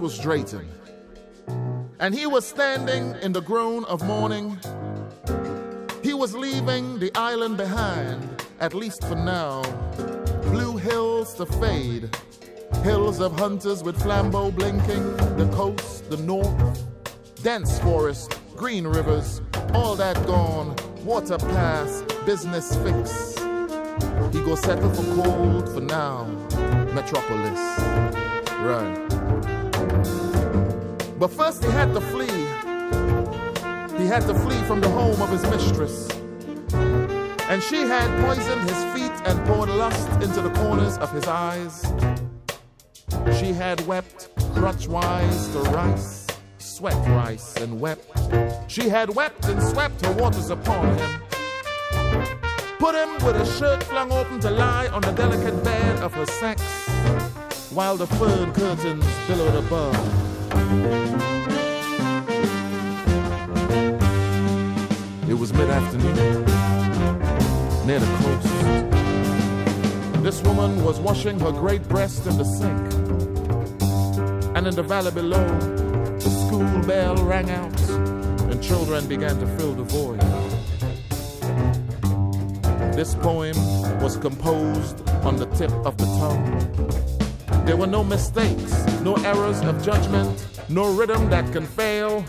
Was Drayton. And he was standing in the groan of morning. He was leaving the island behind, at least for now. Blue hills to fade, hills of hunters with flambeau blinking, the coast, the north, dense forest, green rivers, all that gone, water pass, business fix. He go settle for cold for now, metropolis. Right. But first he had to flee. He had to flee from the home of his mistress. And she had poisoned his feet and poured lust into the corners of his eyes. She had wept crutchwise to rice, sweat rice and wept. She had wept and swept her waters upon him. Put him with his shirt flung open to lie on the delicate bed of her sex, while the fern curtains billowed above. It was mid afternoon, near the coast. This woman was washing her great breast in the sink. And in the valley below, the school bell rang out, and children began to fill the void. This poem was composed on the tip of the tongue. There were no mistakes, no errors of judgment, no rhythm that can fail.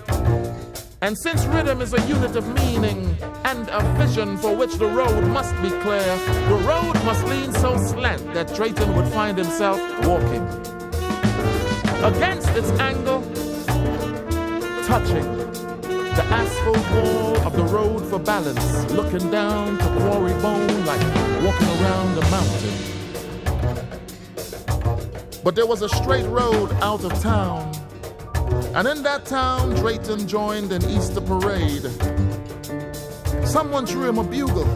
And since rhythm is a unit of meaning and a vision for which the road must be clear, the road must lean so slant that Drayton would find himself walking. Against its angle, touching the asphalt wall of the road for balance, looking down to quarry bone like walking around a mountain. But there was a straight road out of town. And in that town, Drayton joined an Easter parade. Someone threw him a bugle.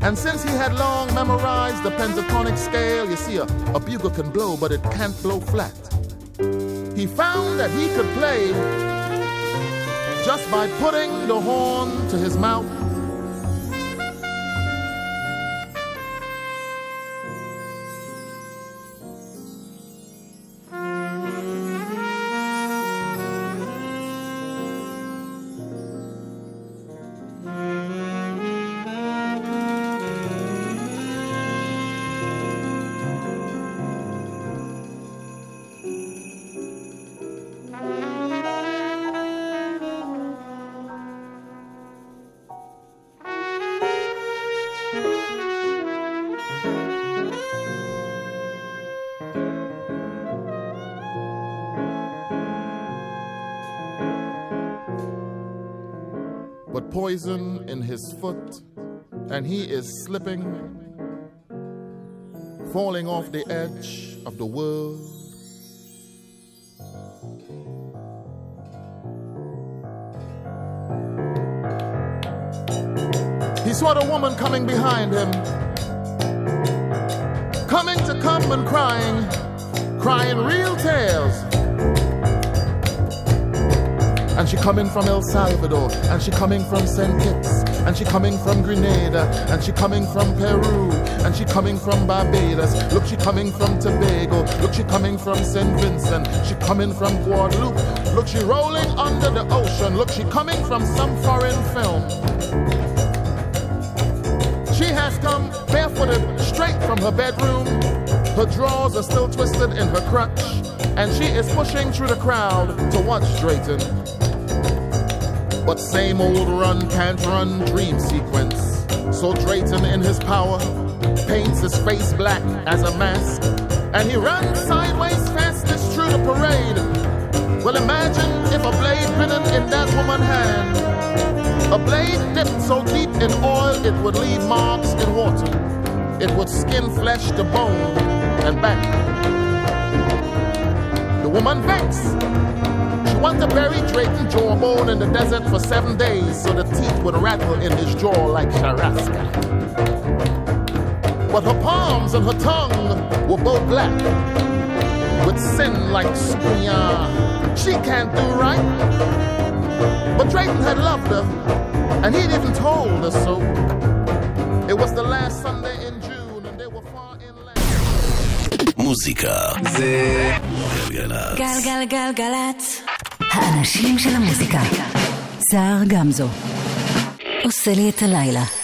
And since he had long memorized the pentatonic scale, you see, a, a bugle can blow, but it can't blow flat. He found that he could play just by putting the horn to his mouth. Poison in his foot, and he is slipping, falling off the edge of the world. He saw the woman coming behind him, coming to come and crying, crying real tears. And she coming from El Salvador, and she coming from St. Kitts, and she coming from Grenada, and she coming from Peru, and she coming from Barbados. Look, she coming from Tobago. Look, she coming from St. Vincent. She coming from Guadeloupe. Look, she rolling under the ocean. Look, she coming from some foreign film. She has come barefooted straight from her bedroom. Her drawers are still twisted in her crutch, and she is pushing through the crowd to watch Drayton. But same old run, can't run dream sequence. So Drayton in his power paints his face black as a mask, and he runs sideways fastest through the parade. Well, imagine if a blade bitten in that woman's hand. A blade dipped so deep in oil it would leave marks in water. It would skin flesh to bone and back. The woman vexed. She wanted to bury Drayton jawbone in the desert for seven days so the teeth would rattle in his jaw like Sharaska. But her palms and her tongue were both black with sin like Squia. She can't do right. But Drayton had loved her, and he'd even told her so. It was the last Sunday in June, and they were far inland. מוזיקה זה גלגלצ. גלגלגלגלצ. האנשים של המוזיקה. סער גמזו. עושה לי את הלילה.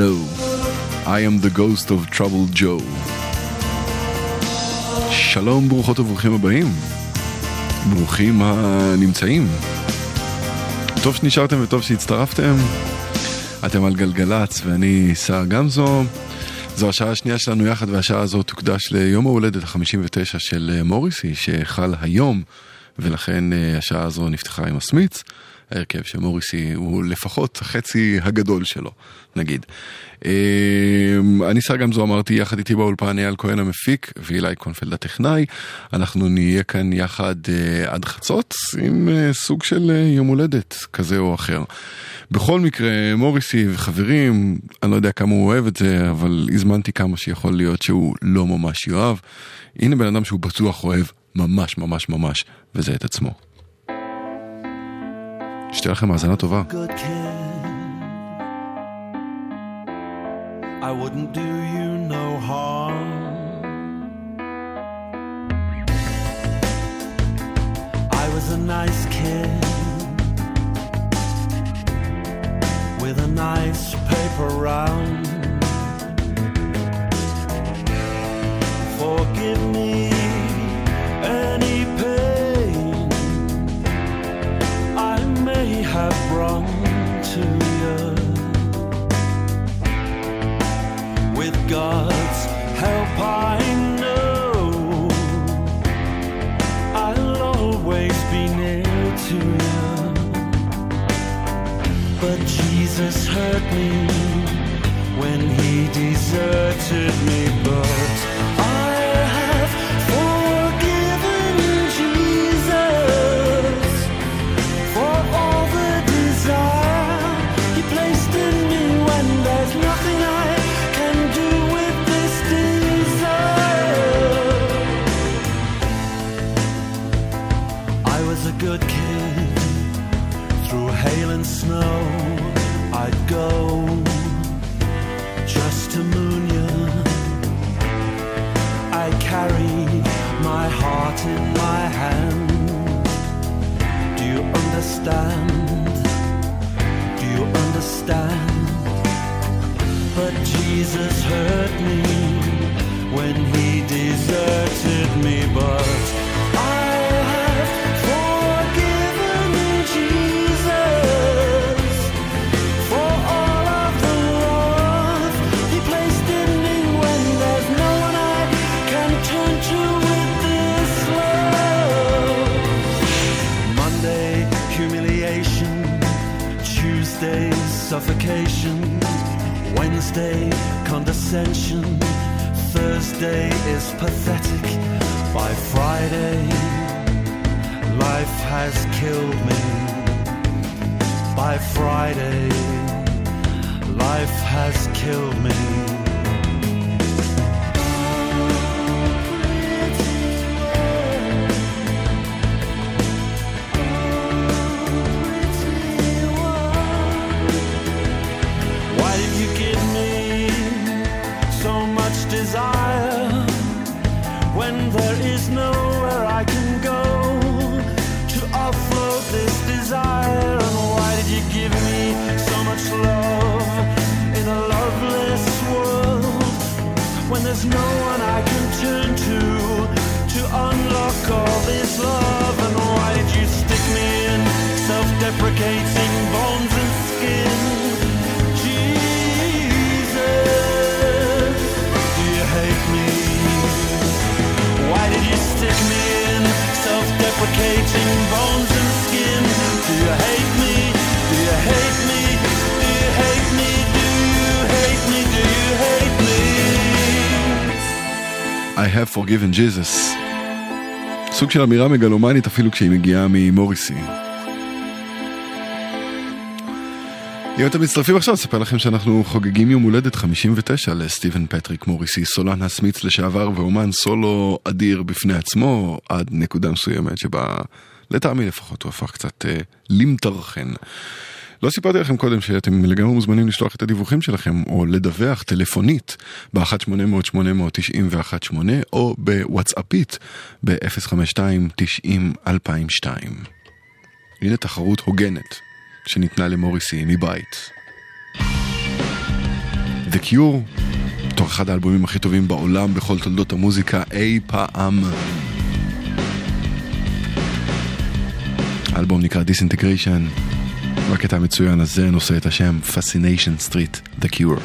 Hello, I am the ghost of troubled Joe. שלום, ברוכות וברוכים הבאים. ברוכים הנמצאים. טוב שנשארתם וטוב שהצטרפתם. אתם על גלגלצ ואני סער גמזו. זו השעה השנייה שלנו יחד והשעה הזאת תוקדש ליום ההולדת ה-59 של מוריסי שחל היום ולכן אה, השעה הזו נפתחה עם הסמיץ. ההרכב של מוריסי הוא לפחות החצי הגדול שלו, נגיד. אה, אני שר גמזו אמרתי יחד איתי באולפן אייל כהן המפיק ואילי קונפלד הטכנאי. אנחנו נהיה כאן יחד אה, עד חצות עם אה, סוג של אה, יום הולדת כזה או אחר. בכל מקרה, מוריסי וחברים, אני לא יודע כמה הוא אוהב את זה, אבל הזמנתי כמה שיכול להיות שהוא לא ממש יאהב. הנה בן אדם שהוא בטוח אוהב ממש ממש ממש, וזה את עצמו. שתהיה לכם האזנה טובה. I wouldn't do you forgiven Jesus. סוג של אמירה מגלומנית אפילו כשהיא מגיעה ממוריסי. אם אתם מצטרפים עכשיו, אספר לכם שאנחנו חוגגים יום הולדת 59 לסטיבן פטריק מוריסי, סולן הסמיץ לשעבר ואומן סולו אדיר בפני עצמו, עד נקודה מסוימת שבה, לטעמי לפחות, הוא הפך קצת אה, למטרחן. לא סיפרתי לכם קודם שאתם לגמרי מוזמנים לשלוח את הדיווחים שלכם, או לדווח טלפונית ב-1-800-891-8, או בוואטסאפית ב-052-90-2002. הנה תחרות הוגנת שניתנה למוריסי מבית. The Cure, בתור אחד האלבומים הכי טובים בעולם בכל תולדות המוזיקה אי פעם. האלבום נקרא Disintegration, והקטע המצוין הזה נושא את השם Fascination Street, The Cure.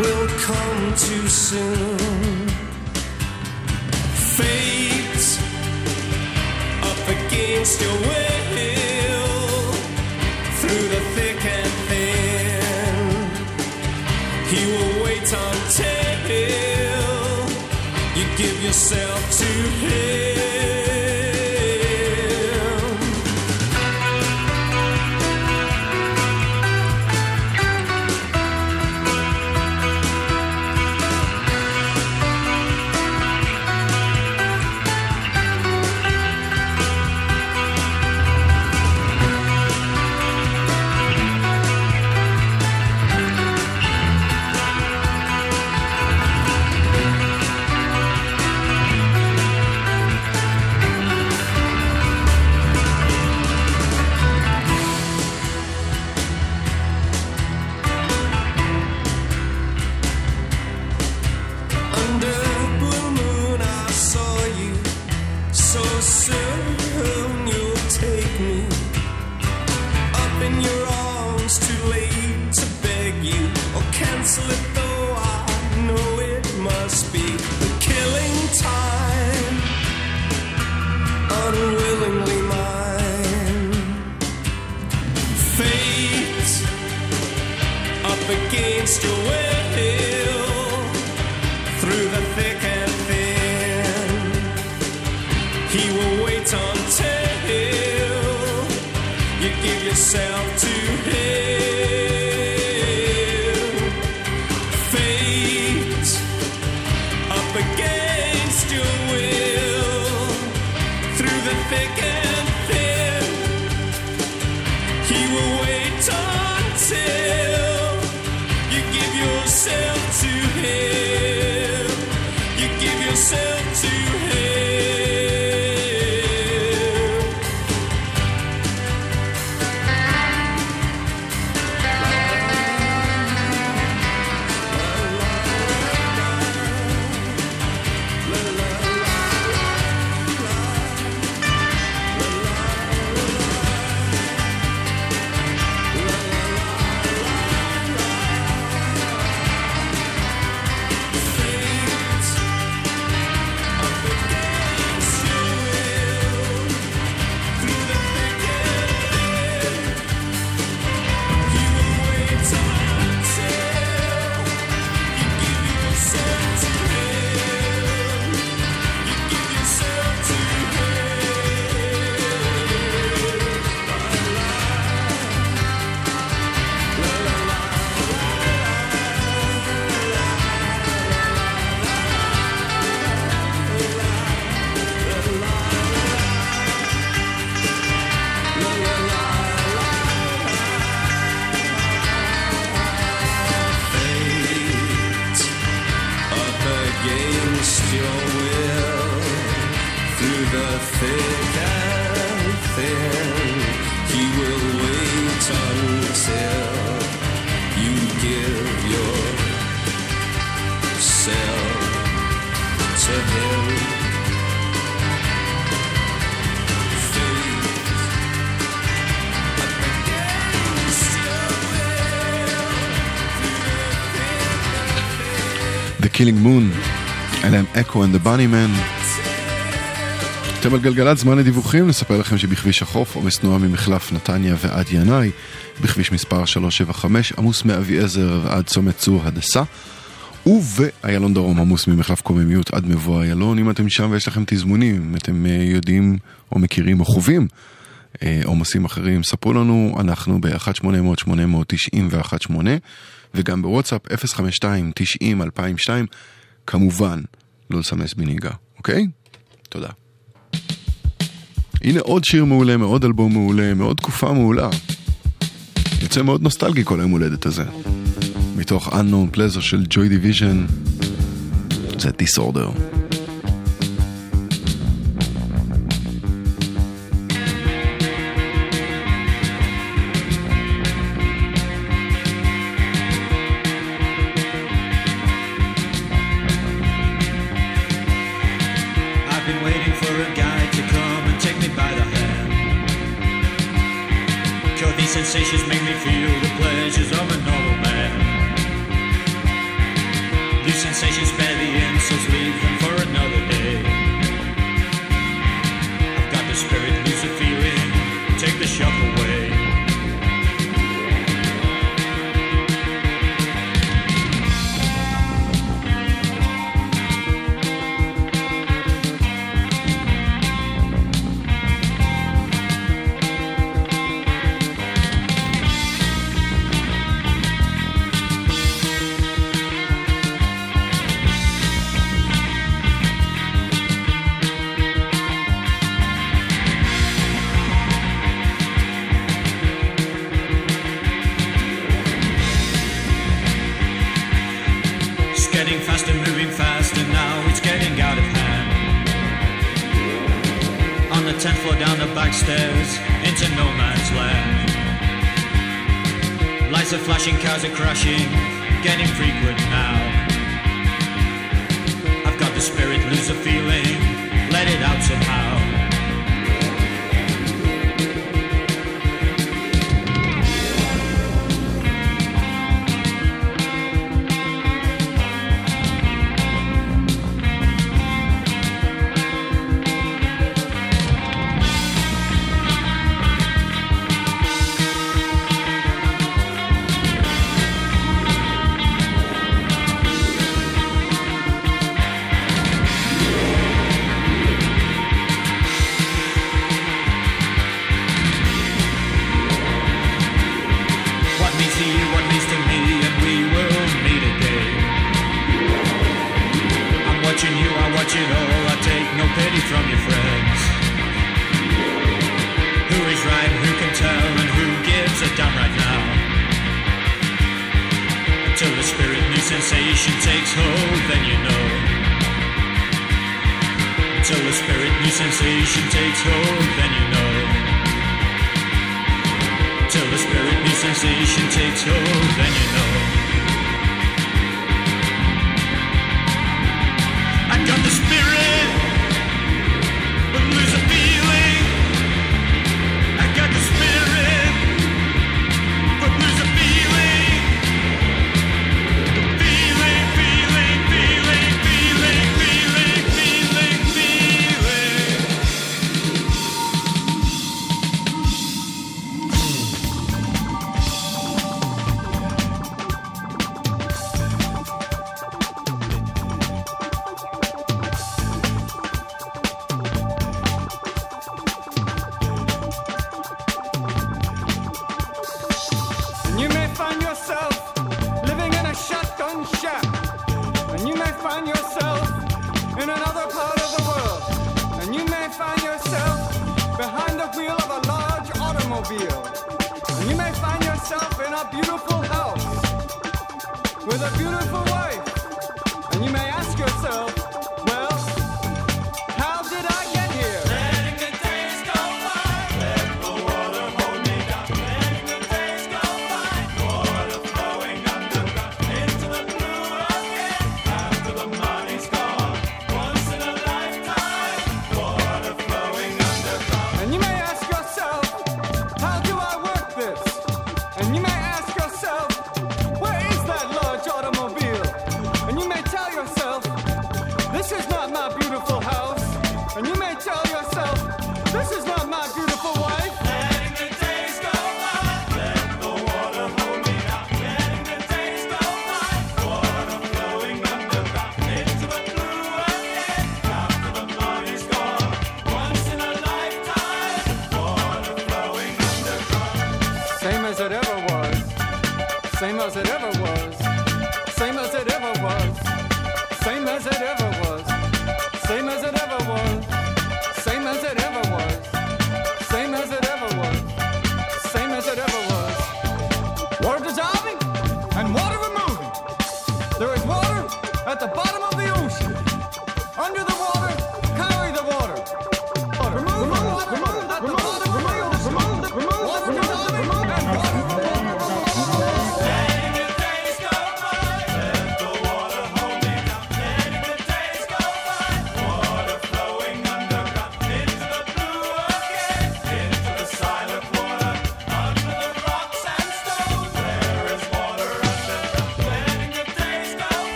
Will come too soon. Fate up against your will through the thick and thin. He will wait until you give yourself to him. Killing Moon, אלה הם Echo and the Bunnymen. אתם על גלגלת זמן לדיווחים, נספר לכם שבכביש החוף עומס תנועה ממחלף נתניה ועד ינאי, בכביש מספר 375 עמוס מאביעזר ועד צומת צור הדסה, ובאיילון דרום עמוס ממחלף קוממיות עד מבוא איילון, אם אתם שם ויש לכם תזמונים, אם אתם אה, יודעים או מכירים או חווים אה, עומסים אחרים, ספרו לנו, אנחנו ב-1800-891-8 וגם בוואטסאפ 052-90-2002, כמובן, לא לסמס בנהיגה, אוקיי? תודה. הנה עוד שיר מעולה, מעוד אלבום מעולה, מעוד תקופה מעולה. יוצא מאוד נוסטלגי כל היום הולדת הזה. מתוך Unknown Pleasures של ג'וי דיוויז'ן, זה Disorder. say she's making passion takes hold, then you know. Till the spirit, new sensation takes hold, then you know. Until the spirit, new sensation takes hold, then you know.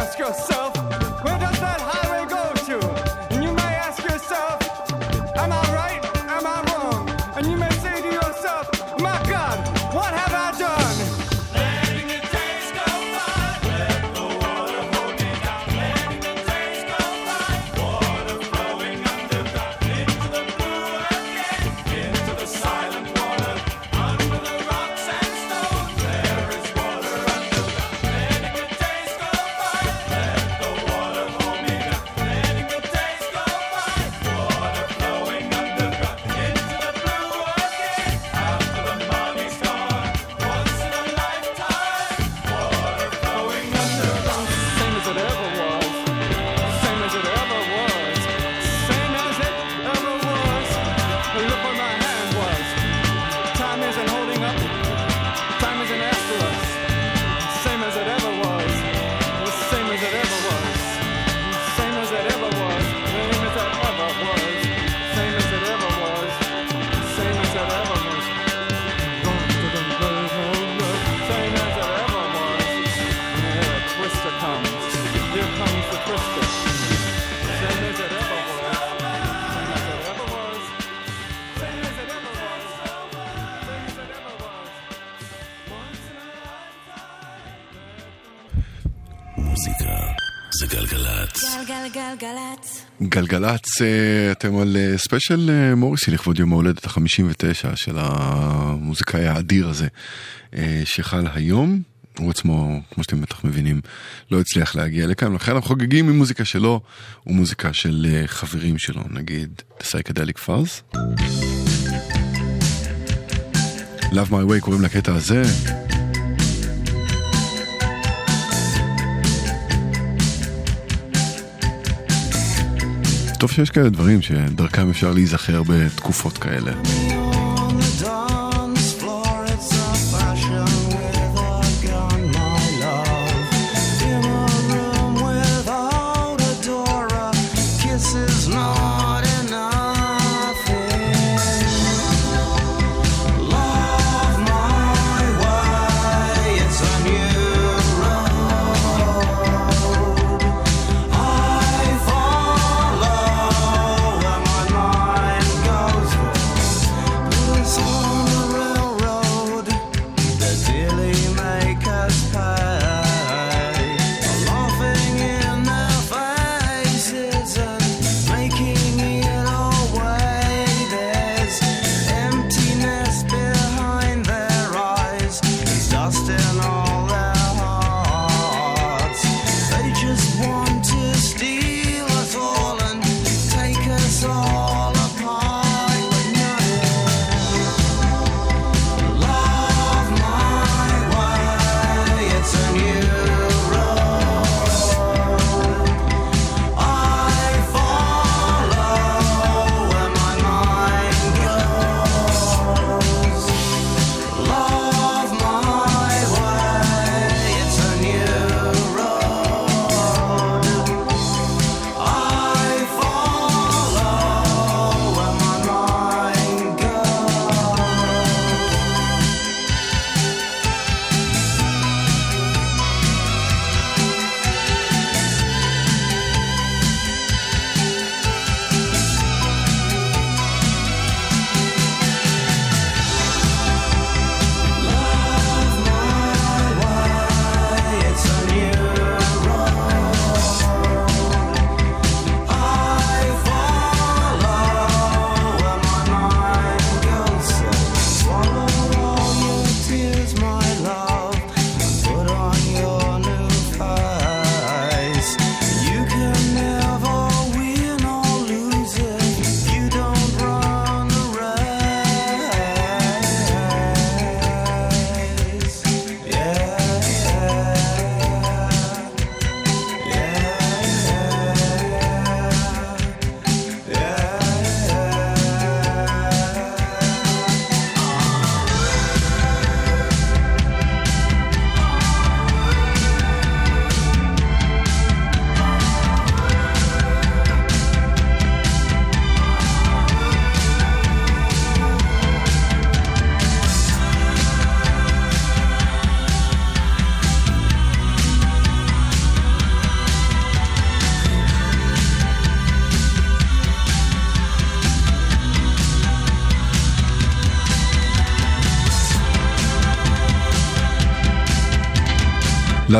ask yourself גלגלצ, אה, אתם על אה, ספיישל אה, מוריסי לכבוד יום ההולדת ה-59 של המוזיקאי האדיר הזה שחל היום. הוא עצמו, כמו שאתם בטח מבינים, לא הצליח להגיע לכאן, לכן אנחנו חוגגים עם מוזיקה שלו ומוזיקה של חברים שלו, נגיד Psychedelic Furs. Love My Way קוראים לקטע הזה. טוב שיש כאלה דברים שדרכם אפשר להיזכר בתקופות כאלה.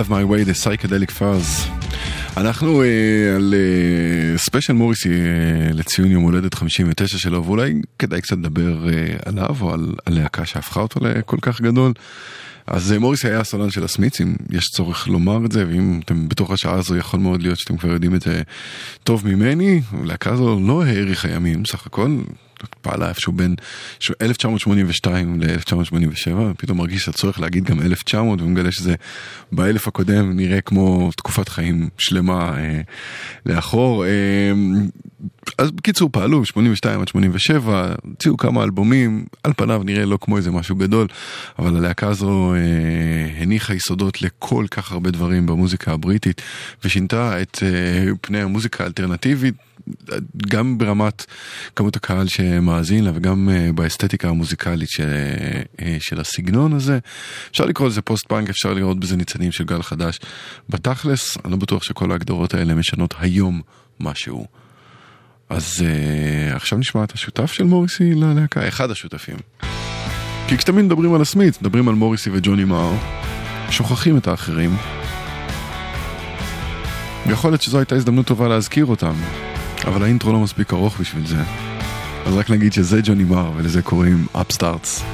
Love My Way, The Psychedelic Fuzz. אנחנו אה, על ספיישל מוריסי אה, לציון יום הולדת 59 שלו, ואולי כדאי קצת לדבר אה, עליו או על הלהקה שהפכה אותו לכל כך גדול. אז אה, מוריסי היה הסולן של הסמיצים, יש צורך לומר את זה, ואם אתם בתוך השעה הזו יכול מאוד להיות שאתם כבר יודעים את זה טוב ממני, הלהקה הזו לא האריכה ימים, סך הכל פעלה איפשהו בין 1982 ל-1987, פתאום מרגיש הצורך להגיד גם 1900 ומגלה שזה באלף הקודם נראה כמו תקופת חיים שלמה אה, לאחור. אה, אז בקיצור פעלו 82 עד 87, הוציאו כמה אלבומים, על פניו נראה לא כמו איזה משהו גדול, אבל הלהקה הזו אה, הניחה יסודות לכל כך הרבה דברים במוזיקה הבריטית ושינתה את אה, פני המוזיקה האלטרנטיבית. גם ברמת כמות הקהל שמאזין לה וגם אה, באסתטיקה המוזיקלית של, אה, של הסגנון הזה. אפשר לקרוא לזה פוסט פאנק, אפשר לראות בזה ניצנים של גל חדש. בתכלס, אני לא בטוח שכל ההגדרות האלה משנות היום משהו. אז uh, עכשיו נשמע את השותף של מוריסי ללהקה, אחד השותפים. כי כשתמיד מדברים על הסמית, מדברים על מוריסי וג'וני מאר, שוכחים את האחרים. ויכול להיות שזו הייתה הזדמנות טובה להזכיר אותם, אבל האינטרו לא מספיק ארוך בשביל זה. אז רק נגיד שזה ג'וני מאר ולזה קוראים אפסטארטס.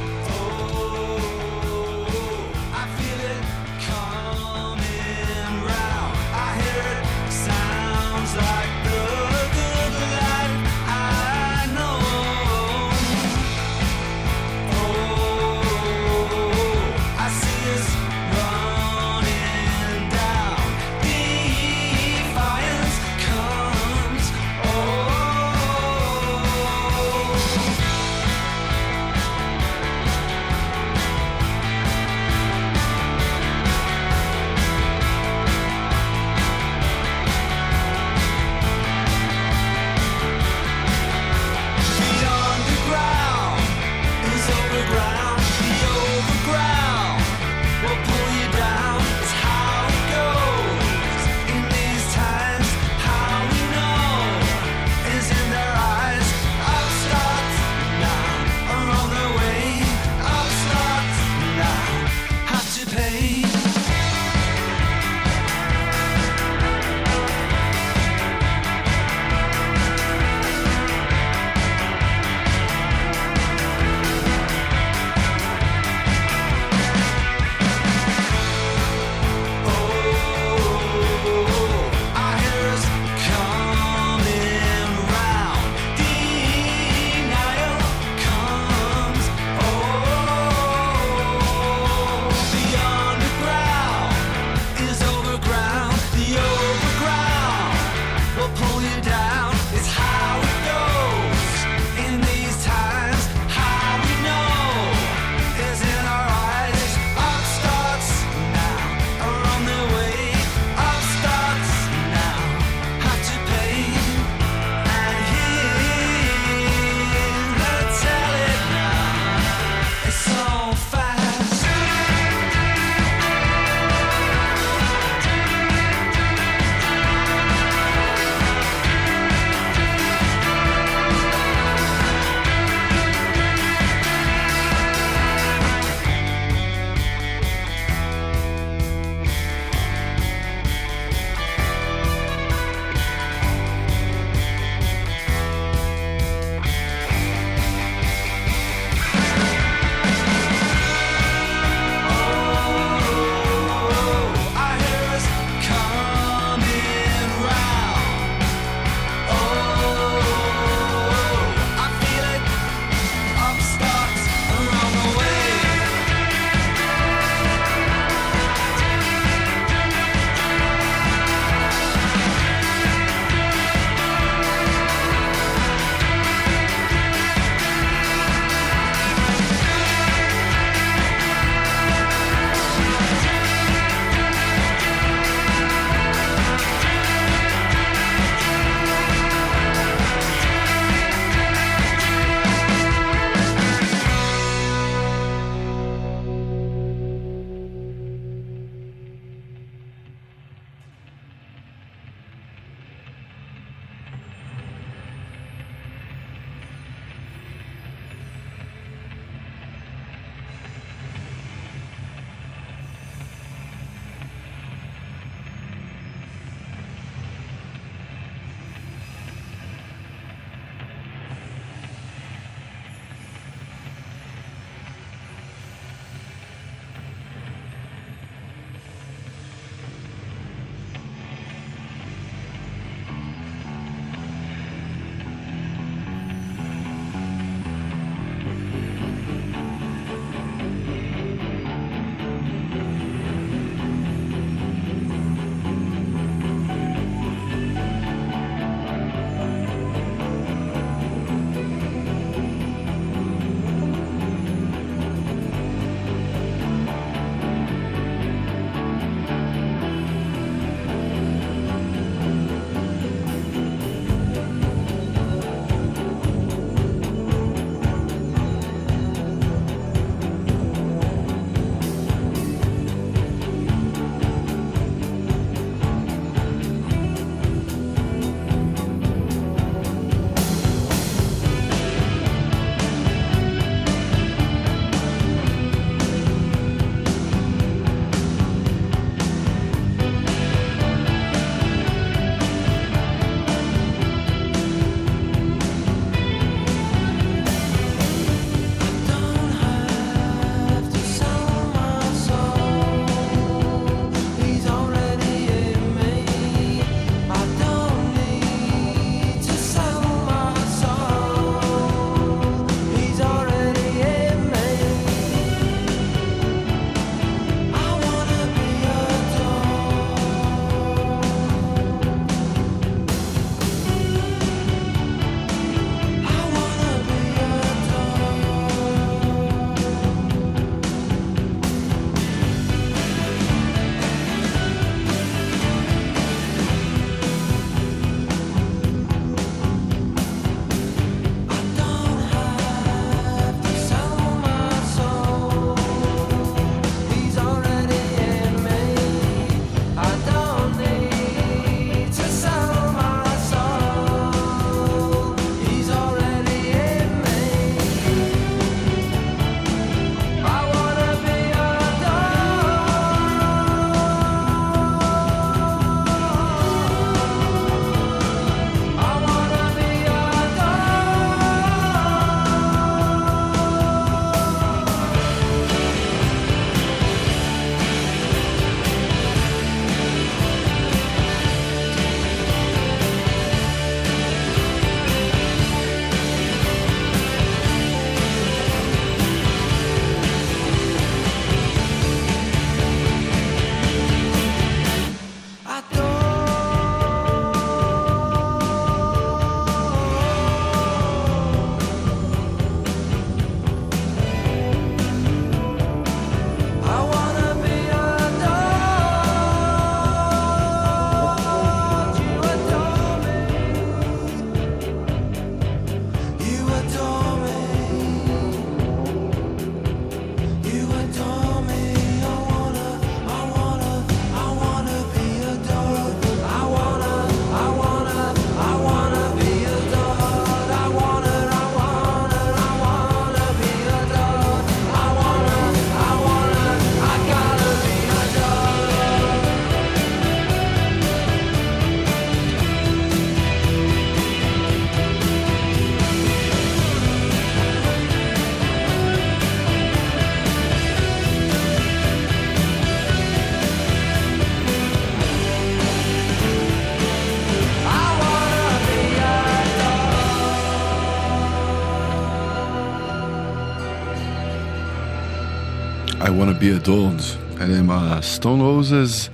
Adored. אלה הם הסטון רוזס.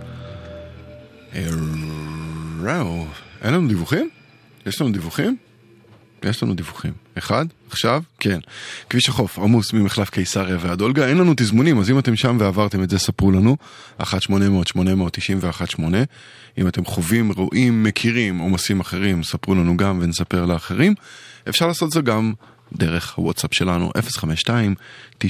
ראו, אין לנו דיווחים? יש לנו דיווחים? יש לנו דיווחים. אחד, עכשיו, כן. כביש החוף עמוס ממחלף קיסריה ועד אולגה, אין לנו תזמונים, אז אם אתם שם ועברתם את זה, ספרו לנו. 1-800-891-8. אם אתם חווים, רואים, מכירים עומסים אחרים, ספרו לנו גם ונספר לאחרים. אפשר לעשות זה גם דרך הוואטסאפ שלנו, 052-90-2002.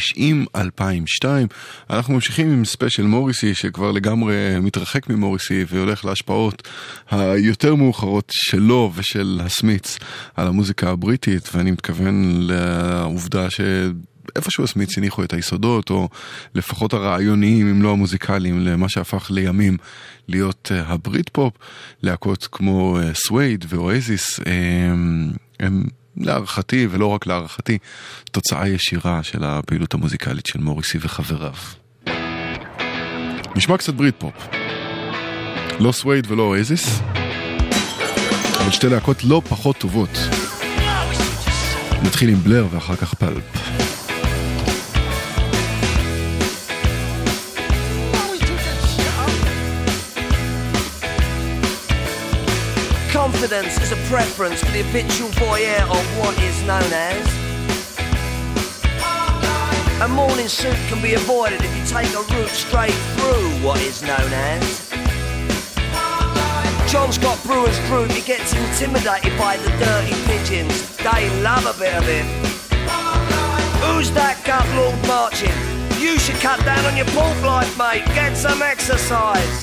אנחנו ממשיכים עם ספיישל מוריסי, שכבר לגמרי מתרחק ממוריסי והולך להשפעות היותר מאוחרות שלו ושל הסמיץ על המוזיקה הבריטית, ואני מתכוון לעובדה ש... איפשהו הסמיץ הניחו את היסודות, או לפחות הרעיוניים, אם לא המוזיקליים, למה שהפך לימים להיות אה, הבריטפופ, להקות כמו אה, סווייד ואואזיס, הם, הם להערכתי, ולא רק להערכתי, תוצאה ישירה של הפעילות המוזיקלית של מוריסי וחבריו. נשמע קצת ברית פופ. לא סווייד ולא אואזיס, אבל שתי להקות לא פחות טובות. נתחיל עם בלר ואחר כך פלפ. Confidence is a preference for the habitual voyeur of what is known as. A morning suit can be avoided if you take a route straight through what is known as. John's got brewer's group, he gets intimidated by the dirty pigeons. They love a bit of him. Who's that gut lord marching? You should cut down on your pork life, mate. Get some exercise.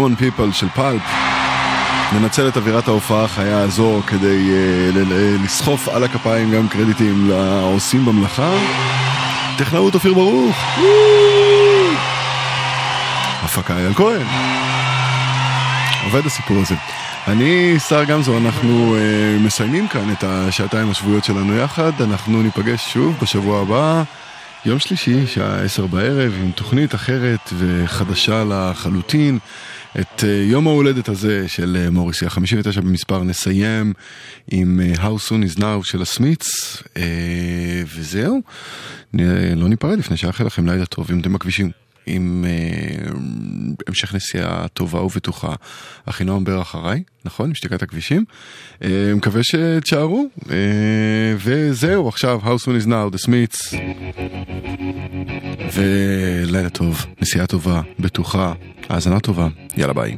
common people של פלפ. ננצל את אווירת ההופעה החיה הזו כדי ל- לסחוף על הכפיים גם קרדיטים לעושים במלאכה. טכנאות אופיר ברוך. הפקה אייל כהן. עובד הסיפור הזה. אני, שר גמזו, אנחנו uh, מסיימים כאן את השעתיים השבועיות שלנו יחד. אנחנו ניפגש שוב בשבוע הבא, יום שלישי, שעה עשר בערב, עם תוכנית אחרת וחדשה לחלוטין. את uh, יום ההולדת הזה של uh, מוריסי, ה-59 במספר, נסיים עם uh, How Soon Is Now של הסמיץ, וזהו. לא ניפרד לפני שאאחל לכם לילה טוב, אם אתם בכבישים. עם uh, המשך נסיעה טובה ובטוחה. אחינועם בר אחריי, נכון? עם שתיקת הכבישים. Uh, מקווה שתשארו. וזהו, עכשיו, How soon is now, The Smiths. ולילה טוב, נסיעה טובה, בטוחה, האזנה טובה. יאללה ביי.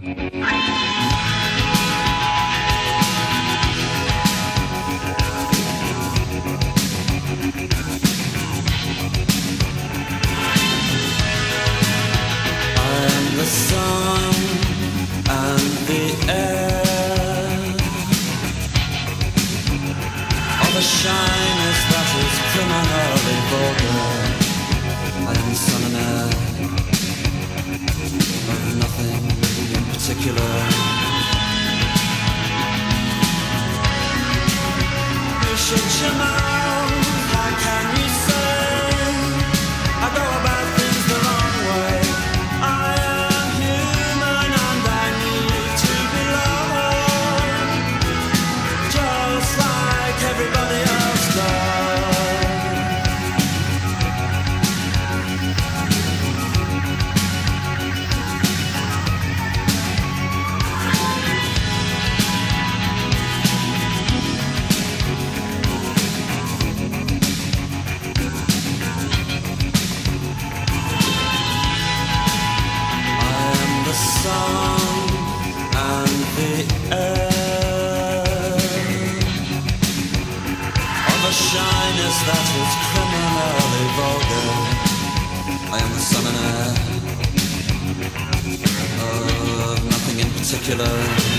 Particular.